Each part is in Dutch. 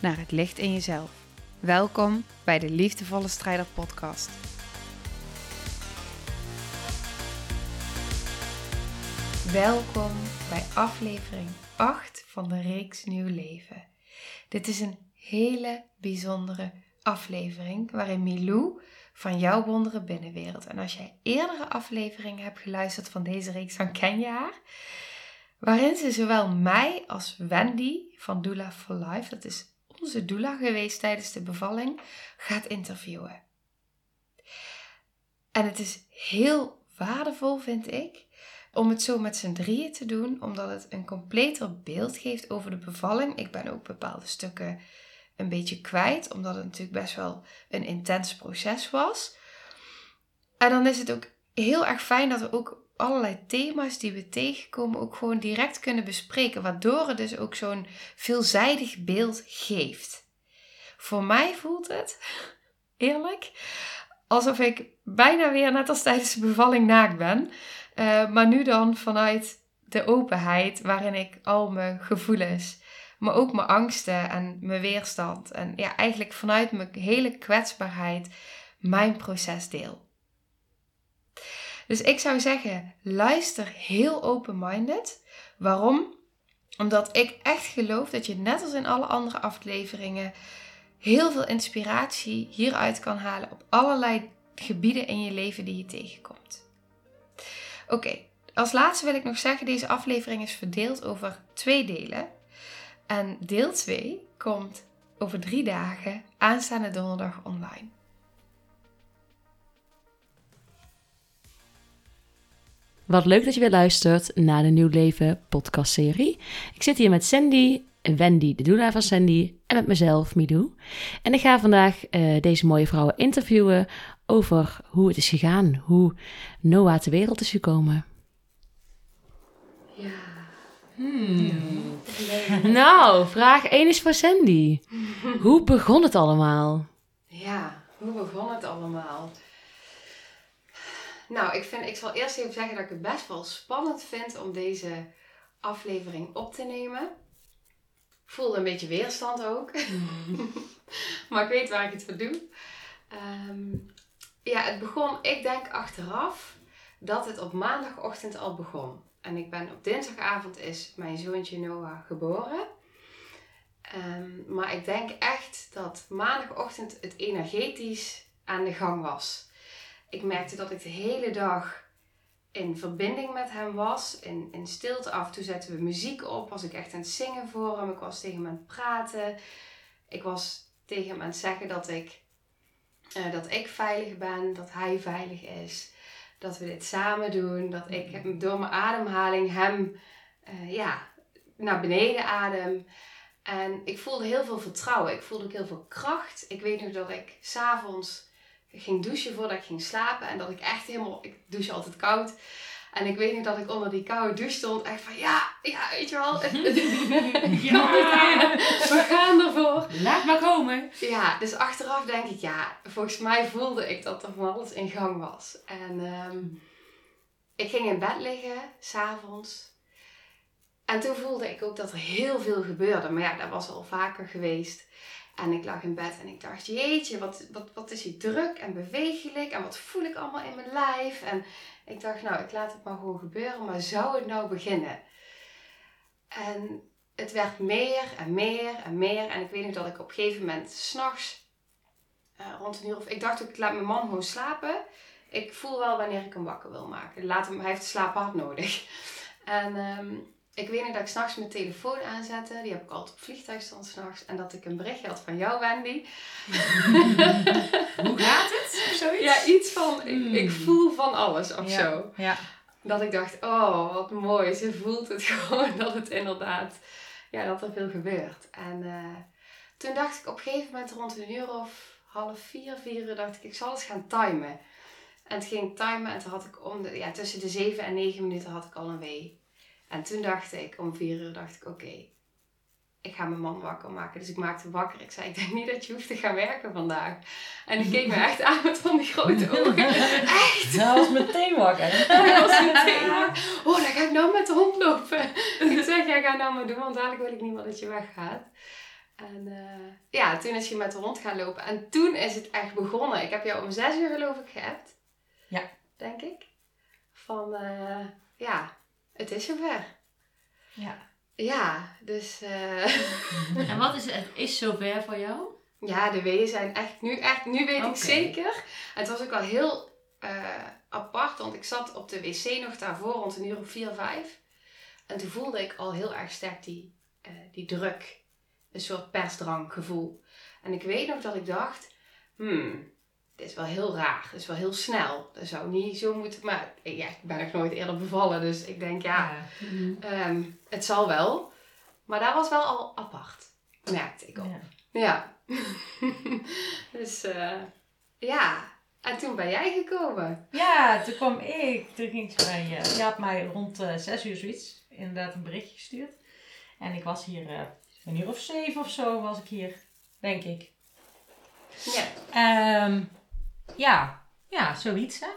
naar het licht in jezelf. Welkom bij de Liefdevolle Strijder Podcast. Welkom bij aflevering 8 van de reeks Nieuw Leven. Dit is een hele bijzondere aflevering waarin Milou van jouw wonderen binnenwereld. En als jij eerdere afleveringen hebt geluisterd van deze reeks, dan ken je haar. Waarin ze zowel mij als Wendy van Doula for Life, dat is onze doula geweest tijdens de bevalling, gaat interviewen. En het is heel waardevol, vind ik, om het zo met z'n drieën te doen, omdat het een completer beeld geeft over de bevalling. Ik ben ook bepaalde stukken een beetje kwijt, omdat het natuurlijk best wel een intens proces was. En dan is het ook heel erg fijn dat we ook allerlei thema's die we tegenkomen ook gewoon direct kunnen bespreken, waardoor het dus ook zo'n veelzijdig beeld geeft. Voor mij voelt het, eerlijk, alsof ik bijna weer net als tijdens de bevalling naakt ben, uh, maar nu dan vanuit de openheid waarin ik al mijn gevoelens maar ook mijn angsten en mijn weerstand. En ja, eigenlijk vanuit mijn hele kwetsbaarheid mijn proces deel. Dus ik zou zeggen, luister heel open-minded. Waarom? Omdat ik echt geloof dat je net als in alle andere afleveringen heel veel inspiratie hieruit kan halen op allerlei gebieden in je leven die je tegenkomt. Oké, als laatste wil ik nog zeggen, deze aflevering is verdeeld over twee delen. En deel 2 komt over drie dagen aanstaande donderdag online. Wat leuk dat je weer luistert naar de Nieuw Leven podcastserie. Ik zit hier met Sandy, Wendy, de doula van Sandy, en met mezelf, Midou. En ik ga vandaag uh, deze mooie vrouwen interviewen over hoe het is gegaan, hoe Noah ter wereld is gekomen. Ja. Hmm. Nou, vraag 1 is voor Sandy. Hoe begon het allemaal? Ja, hoe begon het allemaal? Nou, ik, vind, ik zal eerst even zeggen dat ik het best wel spannend vind om deze aflevering op te nemen. Ik voelde een beetje weerstand ook. maar ik weet waar ik het voor doe. Ehm, ja, het begon, ik denk achteraf, dat het op maandagochtend al begon. En ik ben op dinsdagavond is mijn zoontje Noah geboren. Ehm, maar ik denk echt dat maandagochtend het energetisch aan de gang was. Ik merkte dat ik de hele dag in verbinding met hem was, in, in stilte. Af en toe zetten we muziek op, was ik echt aan het zingen voor hem. Ik was tegen hem aan het praten. Ik was tegen hem aan het zeggen dat ik, uh, dat ik veilig ben, dat hij veilig is dat we dit samen doen. Dat ik mm. door mijn ademhaling hem uh, ja, naar beneden adem. En ik voelde heel veel vertrouwen. Ik voelde ook heel veel kracht. Ik weet nog dat ik s'avonds ging douchen voordat ik ging slapen. En dat ik echt helemaal... Ik douche altijd koud. En ik weet nog dat ik onder die koude douche stond. Echt van ja, ja, weet je wel. ja, we gaan ervoor. Laat maar komen. Ja, dus achteraf denk ik ja, volgens mij voelde ik dat er van alles in gang was. En ehm, ik ging in bed liggen, s'avonds. En toen voelde ik ook dat er heel veel gebeurde. Maar ja, dat was al vaker geweest. En ik lag in bed en ik dacht, jeetje, wat, wat, wat is hier druk en bewegelijk en wat voel ik allemaal in mijn lijf. En ik dacht, nou, ik laat het maar gewoon gebeuren, maar zou het nou beginnen? En het werd meer en meer en meer. En ik weet nog dat ik op een gegeven moment s'nachts, uh, rond een uur of... Ik dacht ik laat mijn man gewoon slapen. Ik voel wel wanneer ik hem wakker wil maken. Laat hem, hij heeft slapen hard nodig. En um, ik weet niet dat ik s'nachts mijn telefoon aanzette. Die heb ik altijd op vliegtuigstand s'nachts. En dat ik een berichtje had van jou, Wendy. Hoe gaat het? Of zoiets? Ja, iets van, ik, hmm. voel van alles of zo. Ja. Dat ik dacht, oh, wat mooi. Ze voelt het gewoon dat het inderdaad, ja, dat er veel gebeurt. En uh, toen dacht ik op een gegeven moment rond een uur of half vier, vier uur, dacht ik, ik zal eens gaan timen. En toen ging timen en toen had ik om de, ja, tussen de zeven en negen minuten had ik al een wee. En toen dacht ik, om vier uur dacht ik, oké, ik ga mijn man wakker maken. Dus ik maakte hem wakker. Ik zei, ik denk niet dat je hoeft te gaan werken vandaag. En die keek me echt aan met van die grote ogen. Echt? Dat was meteen wakker. Hij was meteen wakker. Oh, dan ga ik nou met de hond lopen. Ik zeg, ja, ga nou maar doen, want dadelijk wil ik niet meer dat je weggaat. En eh, ja, toen is hij met de hond gaan lopen. En toen is het echt begonnen. Ik heb jou om zes uur geloof ik geappt. Ja. Denk ik. Van, eh, ja, het is zover. Ja. Ja, dus... eh, En wat is het? Is zover voor jou? Ja, de weeën zijn echt nu, echt, nu weet ik zeker. En het was ook wel heel eh, apart, want ik zat op de wc nog daarvoor rond een uur of vier, vijf. En toen voelde ik al heel erg sterk die, eh, die druk. Een soort persdranggevoel. En ik weet nog dat ik dacht, hmm, is wel heel raar. Dit is wel heel snel. Dat zou niet zo moeten, maar ja, ik ben nog nooit eerder bevallen. Dus ik denk, ja, ehm, het zal wel. Maar dat was wel al apart, merkte ik op. Ja. Ja. dus eh, ja. En toen ben jij gekomen. Ja, toen kwam ik, toen ging ze bij, eh je had mij rond eh, zes uur zoiets inderdaad een berichtje gestuurd. En ik was hier, eh een uur of zeven of zo was ik hier, denk ik. Ja. Ehm, ja, ja, zoiets hè.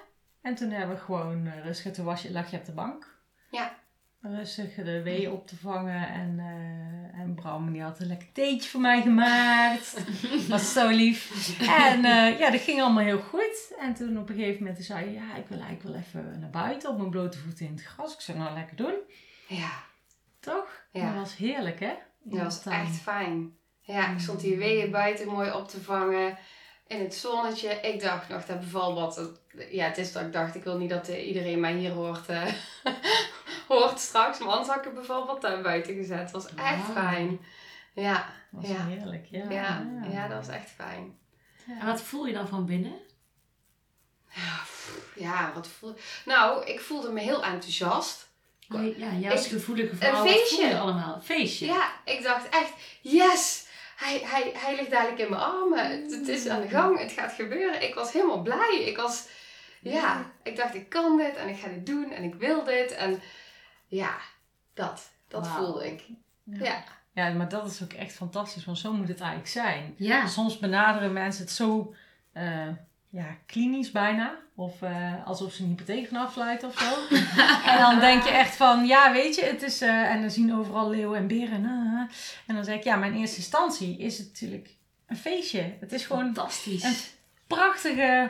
En toen hebben we gewoon eh, rustig, toen was je, lag je op de bank. Ja. Rustig de wee op te vangen en, eh, en Bram die had een lekker theetje voor mij gemaakt. was zo lief. En eh, ja, dat ging allemaal heel goed. En toen op een gegeven moment zei je, ja, ik wil eigenlijk wel even naar buiten op mijn blote voeten in het gras. Ik zei, nou lekker doen. Ja. Toch? Ja. Dat was heerlijk hè? Dat was echt fijn. Ja, ik stond Mm. die weeën buiten mooi op te vangen. In het zonnetje. Ik dacht nog, dat wat. Ja, het is dat ik dacht, ik wil niet dat eh, iedereen mij hier hoort. eh, hoort straks. Maar anders had ik het daar buiten gezet. Het was echt Wauw. fijn. Ja. was Ja. heerlijk. Ja. Ja, ja, dat was echt fijn. En wat voel je dan van binnen? Ja, pff, ja, wat voel Nou, ik voelde me heel enthousiast. Ja, jij als Ik- gevoelige een vrouw, wat voel feestje. je allemaal? Feestje. Ja, ik dacht echt, yes! Hij, hij, hij ligt dadelijk in mijn armen. Het, het is aan de gang, het gaat gebeuren. Ik was helemaal blij. Ik was, ja, ik dacht ik kan dit en ik ga dit doen en ik wil dit. En ja, dat, dat voelde ik. Ja. Ja, Ja, maar dat is ook echt fantastisch, want zo moet het eigenlijk zijn. Ja. Soms benaderen mensen het zo eh, ja, klinisch bijna. Of eh, alsof ze een hypotheek gaan afsluiten of zo. en dan denk je echt van, ja weet je, het is... eh, en dan zien overal leeuwen en beren. en dan zeg ik, ja, in eerste instantie is het natuurlijk een feestje. Het is gewoon een Fantastisch. En- prachtige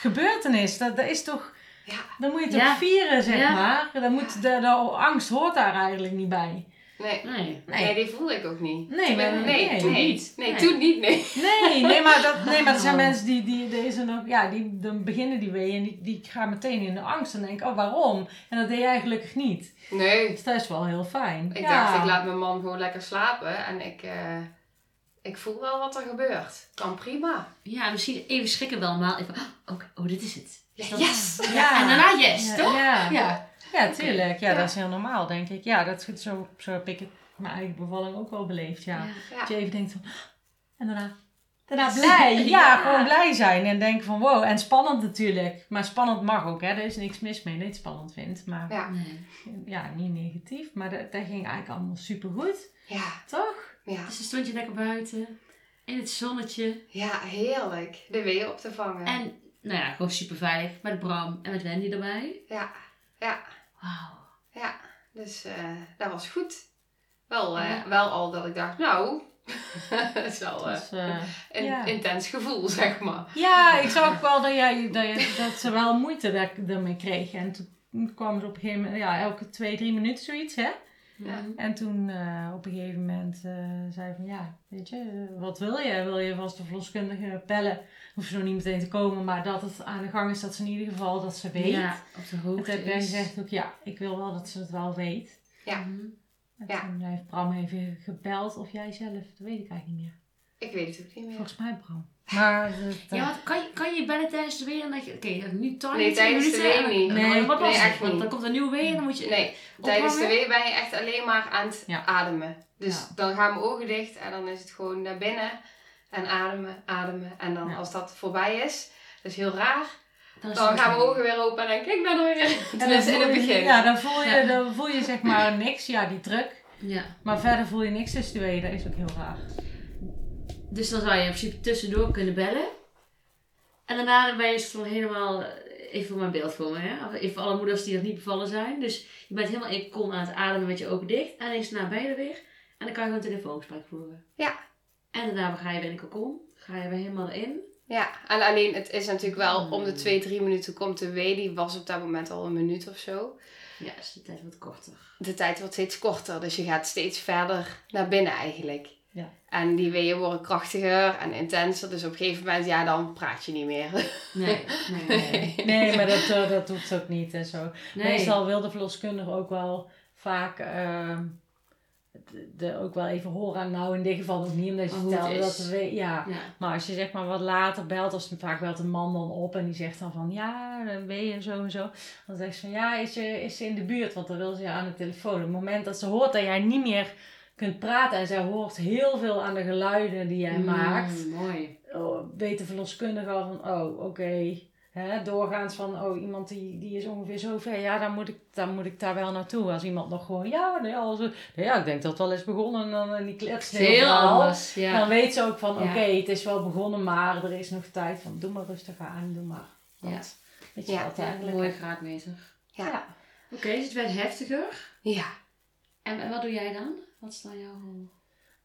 gebeurtenis. Dat, dat is toch... ja, Dan moet je het ook vieren, zeg Ja. maar. Dan moet, de, de angst hoort daar eigenlijk niet bij. Nee. Nee. Nee, Nee, die voelde ik ook niet. nee, nee, nee, nee, toen nee, niet. nee, Nee. toen niet, nee. Nee, nee, maar, dat, nee, maar er zijn Oh. mensen die, die deze nog, ja, die dan beginnen die weeën en die, die gaan meteen in de angst en denken, oh waarom? En dat deed jij gelukkig niet. Nee, Dus dat is wel heel fijn. ik ja. dacht ik laat mijn man gewoon lekker slapen en ik, eh, ik voel wel wat er gebeurt. Kan prima. Ja, misschien even schrikken wel, maar even, oh, oké, oh, dit is het. Is Yes! Ja. En daarna yes, ja, toch? Ja, Ja. Ja tuurlijk. Ja, Ja. dat is heel normaal, denk ik. Ja, dat, is- zo, zo heb ik het mijn eigen bevalling ook wel beleefd, ja. Ja. Dat je even denkt van, en daarna... Daarna blij, ja, Ja. gewoon blij zijn en denken van wow. En spannend natuurlijk, maar spannend mag ook, hè. Er is niks mis mee dat je het spannend vindt, maar Ja. Nee. ja, niet negatief. Maar dat, dat ging eigenlijk allemaal super goed, Ja, toch? ja. Dus dan stond je lekker buiten, in het zonnetje. Ja, heerlijk. De weeën op te vangen. En, nou ja, gewoon super veilig met Bram en met Wendy erbij. Ja, ja, Wauw. ja. Dus eh, dat was goed. Wel, eh, Ja. wel al dat ik dacht, nou, dat is wel eh, een ja. intens gevoel, zeg maar. Ja, ik zag ook wel dat, jij, dat, je, dat ze wel moeite daar- daarmee kreeg. En toen kwam er op een gegeven moment, ja, elke twee, drie minuten zoiets, hè. Ja. En toen eh, op een gegeven moment eh, zei van, ja, weet je, wat wil je? Wil je vast de verloskundige bellen? Hoef je nog niet meteen te komen, maar dat het aan de gang is, dat ze in ieder geval dat ze weet. Ja, op de En hoogte toen heb jij is. gezegd ook, ja, ik wil wel dat ze het wel weet. Ja. Mhm. En Ja. toen heeft Bram even gebeld, of jij zelf, dat weet ik eigenlijk niet meer. Ik weet het ook niet meer. Volgens mij Bram. Maar dat, Ja, wat, kan, je, kan je bellen tijdens de weer en dat je, oké, nu time Nee, tijdens de wee niet. Nee, wat nee, was echt niet. dan komt een nieuwe wee en dan moet je... Nee, tijdens de ophangen? wee ben je echt alleen maar aan het Ja. ademen. Dus Ja. dan gaan mijn ogen dicht en dan is het gewoon naar binnen en ademen, ademen. En dan Ja. als dat voorbij is, dat is heel raar, Dan, is gaan mijn ogen weer open en dan kijk ik naar weer. En dan Tenminste in voel het je- begin. Ja, dan voel je, dan voel je zeg maar niks. Ja, die druk. Ja. Maar verder voel je niks tussen de tweeën. Dat is ook heel raar. Dus dan zou je in principe tussendoor kunnen bellen. En daarna ben je van helemaal, eh, even voor mijn beeld voor me, hè? Even voor alle moeders die nog niet bevallen zijn. Dus je bent helemaal in kon aan het ademen met je ogen dicht. En daarna ben je er weer. En dan kan je gewoon een telefoongesprek voeren. Ja. En daarna ga je weer in de kokon. Ga je weer helemaal in. Ja, en alleen het is natuurlijk wel Hmm. om de twee, drie minuten komt de wee. Die was op dat moment al een minuut of zo. Ja, dus de tijd wordt korter. De tijd wordt steeds korter, dus je gaat steeds verder naar binnen eigenlijk. En die weeën worden krachtiger en intenser, dus op een gegeven moment, ja, dan praat je niet meer. Nee, nee, nee. Nee, maar dat, eh, dat hoeft ook niet en zo. Nee. Meestal wil de verloskundige ook wel vaak ehm, de, de- ook wel even horen. aan Nou, in dit geval ook niet, omdat je vertelde dat we- ja. Ja. Maar als je zeg maar wat later belt, als vaak belt een man dan op en die zegt dan van ja, dan ben je en zo en zo. Dan zegt ze van ja, is ze, is ze in de buurt? Want dan wil ze je aan de telefoon. Op het moment dat ze hoort dat jij niet meer kunt praten en zij hoort heel veel aan de geluiden die jij Mm, maakt, Mooi. oh, weet de verloskundige al van oh, oké. Hè, doorgaans van, oh, iemand die, die is ongeveer zo ver. Ja, dan moet, ik, dan moet ik daar wel naartoe. Als iemand nog gewoon, ja, nee, als, ja ik denk dat het wel is begonnen. En dan en die kletst heel anders. Ja. Dan weet ze ook van, Ja. oké, het is wel begonnen, maar er is nog tijd van, doe maar rustig aan, doe maar. Want, weet je Ja, wel, Ja, uiteindelijk. mooie graadmeter. Ja. Ja. Oké, dus het werd heftiger. Ja. En, en wat doe jij dan? Wat is dan jouw rol?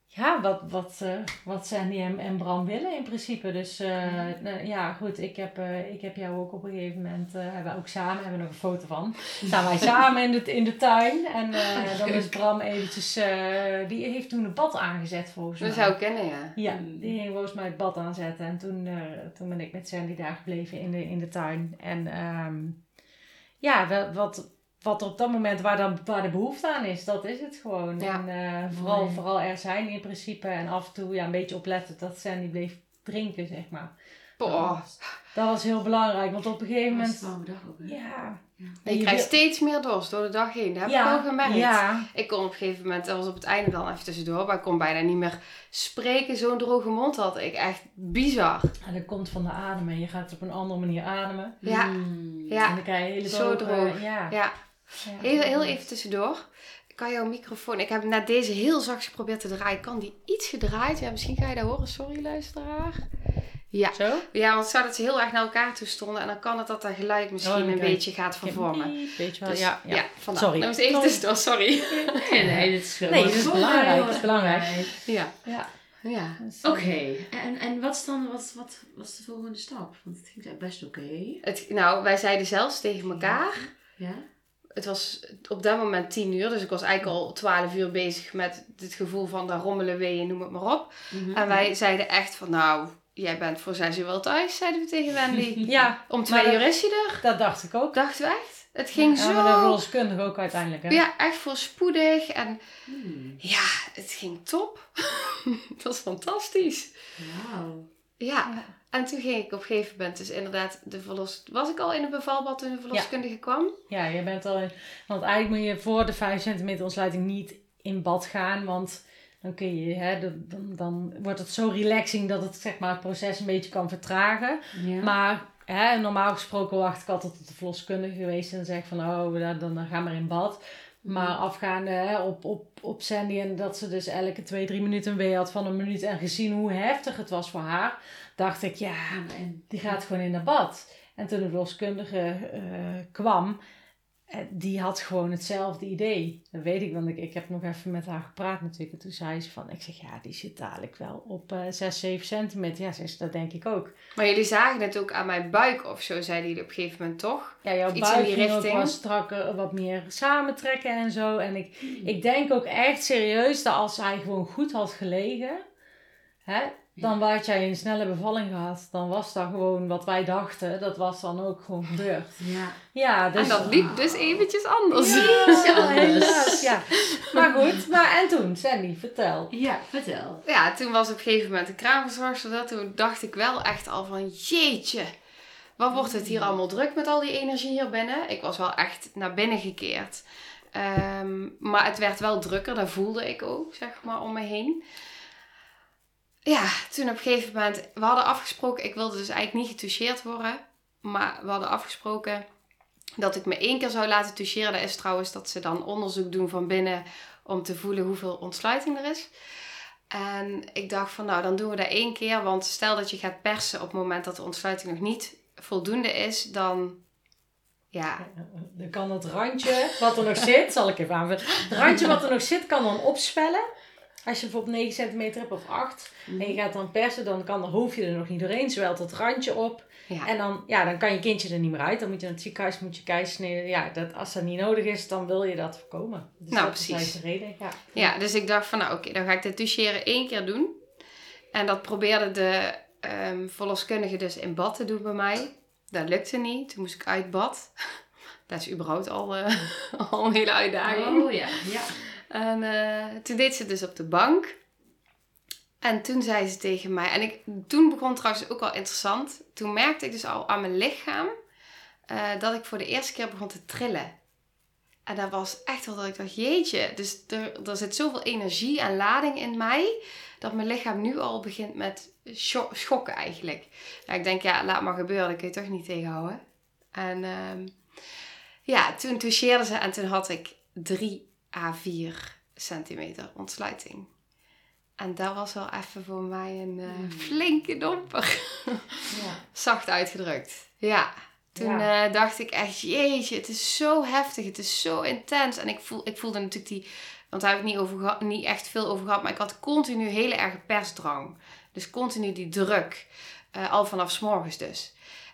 Ja, wat, wat, eh, wat Sandy en, en Bram willen in principe. Dus eh, nou, ja, goed, ik heb, eh, ik heb jou ook op een gegeven moment, hebben we ook samen, hebben we nog een foto van. Staan wij samen in de, in de tuin. En dan is Bram eventjes, die heeft toen een bad aangezet volgens mij. Dat zou ik kennen, ja. Ja, Mm. die ging volgens mij het bad aanzetten. En toen, toen ben ik met Sandy daar gebleven in de, in de tuin. En ehm, ja, wa- wat, wat er op dat moment waar, dan, waar de behoefte aan is, dat is het gewoon. Ja. En eh, vooral, Mooi. vooral er zijn in principe. En af en toe ja, een beetje opletten dat Sandy bleef drinken, zeg maar. Was, dat was heel belangrijk, want op een gegeven moment... dag ook. Ja, Je je krijgt steeds meer dorst door de dag heen. Dat heb ja, ik wel gemerkt. Ja, Ik kon op een gegeven moment, dat was op het einde dan even tussendoor, maar ik kon bijna niet meer spreken. Zo'n droge mond had ik. Echt bizar. en dat komt van de ademen. Je gaat op een andere manier ademen. Ja. Mm. Ja. En dan krijg je hele Zo droge- droog. Ja. Ja, Ja. Heel, heel even tussendoor. Kan jouw microfoon, ik heb net deze heel zacht geprobeerd te draaien. Kan die iets gedraaid? Ja, misschien ga je dat horen. Sorry, luisteraar. Ja, Zo? ja want zou dat ze heel erg naar elkaar toe stonden. En dan kan het dat dat geluid misschien Oh, dan een beetje gaat vervormen. Weet je wel, Dus, ja. ja. Sorry. Dat was even tussendoor, sorry. Nee, nee, dit is Nee, dit is belangrijk, dit is belangrijk. Ja, ja. ja. Oké, en, en wat is dan wat, wat, is de volgende stap? Want het eigenlijk best oké. Het, nou, wij zeiden zelfs tegen elkaar. Ja? Het was op dat moment tien uur, dus ik was eigenlijk al twaalf uur bezig met het gevoel van daar rommelen weeën, noem het maar op. Mhm. En wij zeiden echt van, nou, jij bent voor zes uur wel thuis, zeiden we tegen Wendy. Ja, Om twee uur is je er. dat dacht ik ook. Dachten we echt. Het ging ja, zo. de verloskundige ook uiteindelijk, hè? Ja, echt voorspoedig. En Hmm. ja, het ging top. het was fantastisch. Wauw. Ja. Ja. En toen ging ik op een gegeven moment dus inderdaad de verlos... Was ik al in een bevalbad toen de verloskundige kwam? Ja, je bent al in... Want eigenlijk moet je voor de 5 centimeter ontsluiting niet in bad gaan, want dan kun je, hè, de- dan, dan wordt het zo relaxing dat het, zeg maar, het proces een beetje kan vertragen. Ja. Maar hè, normaal gesproken wacht ik altijd tot de verloskundige geweest en zeg van, oh, dan, dan, dan ga maar in bad. Maar afgaande hè, op, op, op Sandy en dat ze dus elke twee, drie minuten een wee had van een minuut en gezien hoe heftig het was voor haar, dacht ik, ja, en, die gaat gewoon in naar bad. En toen de verloskundige eh, kwam, eh, die had gewoon hetzelfde idee. Dat weet ik, want ik, ik heb nog even met haar gepraat natuurlijk. En toen zei ze van, ik zeg ja, die zit dadelijk wel op eh 6, 7 centimeter. Ja, zei ze, dat denk ik ook. Maar jullie zagen het ook aan mijn buik of zo, zeiden jullie op een gegeven moment toch? Ja, jouw Iets in buik die richting. wat strakker, wat meer samentrekken en zo. En ik, ik denk ook echt serieus dat als hij gewoon goed had gelegen, hè, dan had jij een snelle bevalling gehad. Dan was dat gewoon wat wij dachten, dat was dan ook gewoon gebeurd. ja. Ja, dus... en dat liep dus eventjes anders. Ja, helaas, ja. Maar goed, maar en toen, Sandy, vertel. ja, vertel. Ja, toen was op een gegeven moment de kraamverzorgster dat. Toen dacht ik wel echt al van jeetje. Wat wordt het hier allemaal druk met al die energie hier binnen? Ik was wel echt naar binnen gekeerd. Ehm, maar het werd wel drukker, dat voelde ik ook, zeg maar, om me heen. Ja, toen op een gegeven moment, we hadden afgesproken, ik wilde dus eigenlijk niet getoucheerd worden. Maar we hadden afgesproken dat ik me één keer zou laten toucheren. Dat is trouwens dat ze dan onderzoek doen van binnen om te voelen hoeveel ontsluiting er is. En ik dacht van nou, dan doen we dat één keer. Want stel dat je gaat persen op het moment dat de ontsluiting nog niet voldoende is, dan ja. Dan kan het randje wat er nog zit, zal ik even aanvullen. Het randje wat er nog zit kan dan opspellen. Als je bijvoorbeeld 9 centimeter hebt of 8 en je gaat dan persen, dan kan de hoofdje er nog niet doorheen. Zwelt het randje op. ja. En dan, ja, dan kan je kindje er niet meer uit. Dan moet je naar het ziekenhuis, moet je keizersnede. Ja, dat, als dat niet nodig is, dan wil je dat voorkomen. Dus Nou, dat is precies. eigenlijk de reden. Ja. Ja, dus ik dacht van nou oké, dan ga ik dit toucheren één keer doen. En dat probeerde de ehm verloskundige dus in bad te doen bij mij. Dat lukte niet. Toen moest ik uit bad. Dat is überhaupt al, eh, al een hele uitdaging. Oh ja, ja. En eh, toen deed ze dus op de bank. En toen zei ze tegen mij, en ik, toen begon trouwens ook al interessant. Toen merkte ik dus al aan mijn lichaam eh, dat ik voor de eerste keer begon te trillen. En dat was echt wel dat ik dacht, jeetje, dus er, er zit zoveel energie en lading in mij, dat mijn lichaam nu al begint met schokken eigenlijk. Nou, ik denk, ja, laat maar gebeuren, dat kun je toch niet tegenhouden. En ehm, ja, toen toucheerde ze en toen had ik drie A4 centimeter ontsluiting. En dat was wel even voor mij een eh, hmm. flinke domper. ja. Zacht uitgedrukt. Ja. Toen eh, dacht ik echt, jeetje, het is zo heftig, het is zo intens. En ik, voel, ik voelde natuurlijk die, want daar heb ik niet, over niet echt veel over gehad, maar ik had continu hele erg persdrang. Dus continu die druk, eh, al vanaf s morgens dus.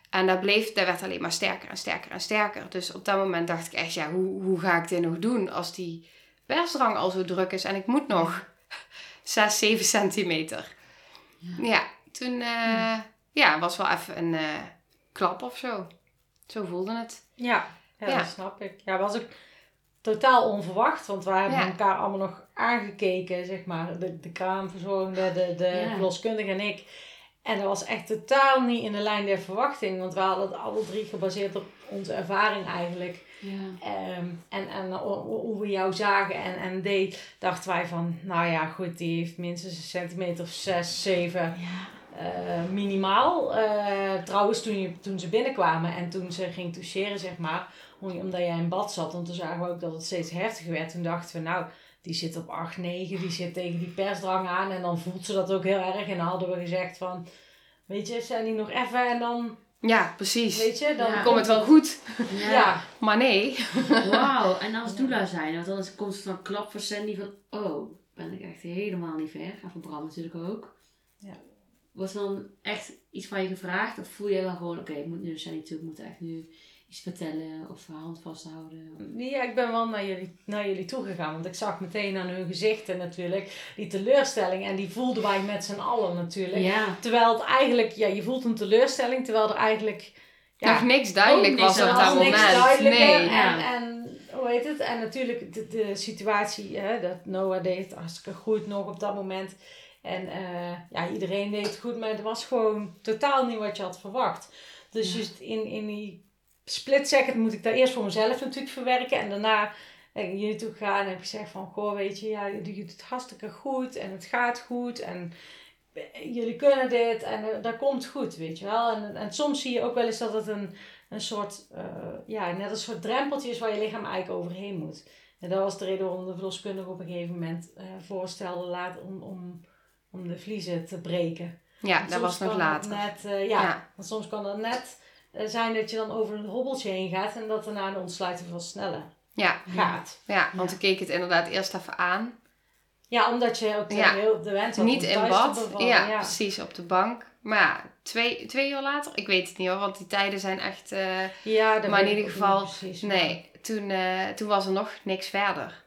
En dat, bleef, dat werd alleen maar sterker en sterker en sterker. Dus op dat moment dacht ik echt, ja, hoe, hoe ga ik dit nog doen als die persdrang al zo druk is en ik moet nog 6, 7 centimeter. Ja, toen eh, ja, was wel even een eh, klap of zo. Zo voelde het. Ja, ja, Ja. dat snap ik. Ja, was ook totaal onverwacht, want we hebben Ja. elkaar allemaal nog aangekeken, zeg maar. De, de kraamverzorgende, de, de Ja. verloskundige en ik. En dat was echt totaal niet in de lijn der verwachting, want we hadden het alle drie gebaseerd op onze ervaring eigenlijk. ja. Ehm, en en ho- hoe we jou zagen en, en deed, dachten wij van, nou ja, goed, die heeft minstens een centimeter of zes, zeven eh, minimaal. Eh, trouwens, toen, je, toen ze binnenkwamen en toen ze ging toucheren, zeg maar, om- omdat jij in bad zat, want toen zagen we ook dat het steeds heftiger werd. Toen dachten we, nou, die zit op 8, 9, die zit tegen die persdrang aan en dan voelt ze dat ook heel erg. En dan hadden we gezegd van, weet je, zijn die nog even en dan, Ja, precies. weet je, dan Ja. Komt het wel goed. Ja. Ja, Maar nee. Wauw. En als doula zijn, want dan is- komt het dan klap voor Sandy van, oh, ben ik echt helemaal niet ver. En voor Bram natuurlijk ook. Ja. Wordt er dan echt iets van je gevraagd? Of voel je wel gewoon, oké, ik moet nu naar Sandy toe, ik moet echt nu iets vertellen of haar hand vasthouden? Ja, ik ben wel naar jullie, naar jullie toegegaan. Want ik zag meteen aan hun gezichten natuurlijk die teleurstelling. En die voelden wij met z'n allen natuurlijk. Ja. Terwijl het eigenlijk, ja, je voelt een teleurstelling. Terwijl er eigenlijk ja, Nog niks duidelijk was op aan dat moment. duidelijker. Nee. Ja. En, en hoe heet het? En natuurlijk de, de situatie, hè, dat Noah deed het hartstikke goed nog op dat moment. En eh, ja, iedereen deed het goed, maar het was gewoon totaal niet wat je had verwacht. Dus Ja. just in, in die split second moet ik daar eerst voor mezelf natuurlijk verwerken. En daarna ben ik naar jullie toe gegaan en heb gezegd van, goh, weet je, ja, je doet het hartstikke goed en het gaat goed en jullie kunnen dit en eh, dat komt goed, weet je wel. En, en soms zie je ook wel eens dat het een, een soort, eh, ja, net een soort drempeltje is waar je lichaam eigenlijk overheen moet. En dat was de reden waarom de verloskundige op een gegeven moment eh, voorstelde laat om, om, om de vliezen te breken. Ja, dat was nog later. Net, eh, ja, Ja. want soms kan het net eh, zijn dat je dan over een hobbeltje heen gaat en dat daarna de ontsluiting veel sneller Ja, gaat. ja, want ik keek het inderdaad eerst even aan. Ja, omdat je ook de, Ja. heel, de wens had Niet in bad. Ja, ja. precies, op de bank. Maar ja, twee, twee uur later, ik weet het niet hoor, want die tijden zijn echt... eh, Ja, dat Maar in ieder geval, precies, Nee, toen, eh, toen was er nog niks verder.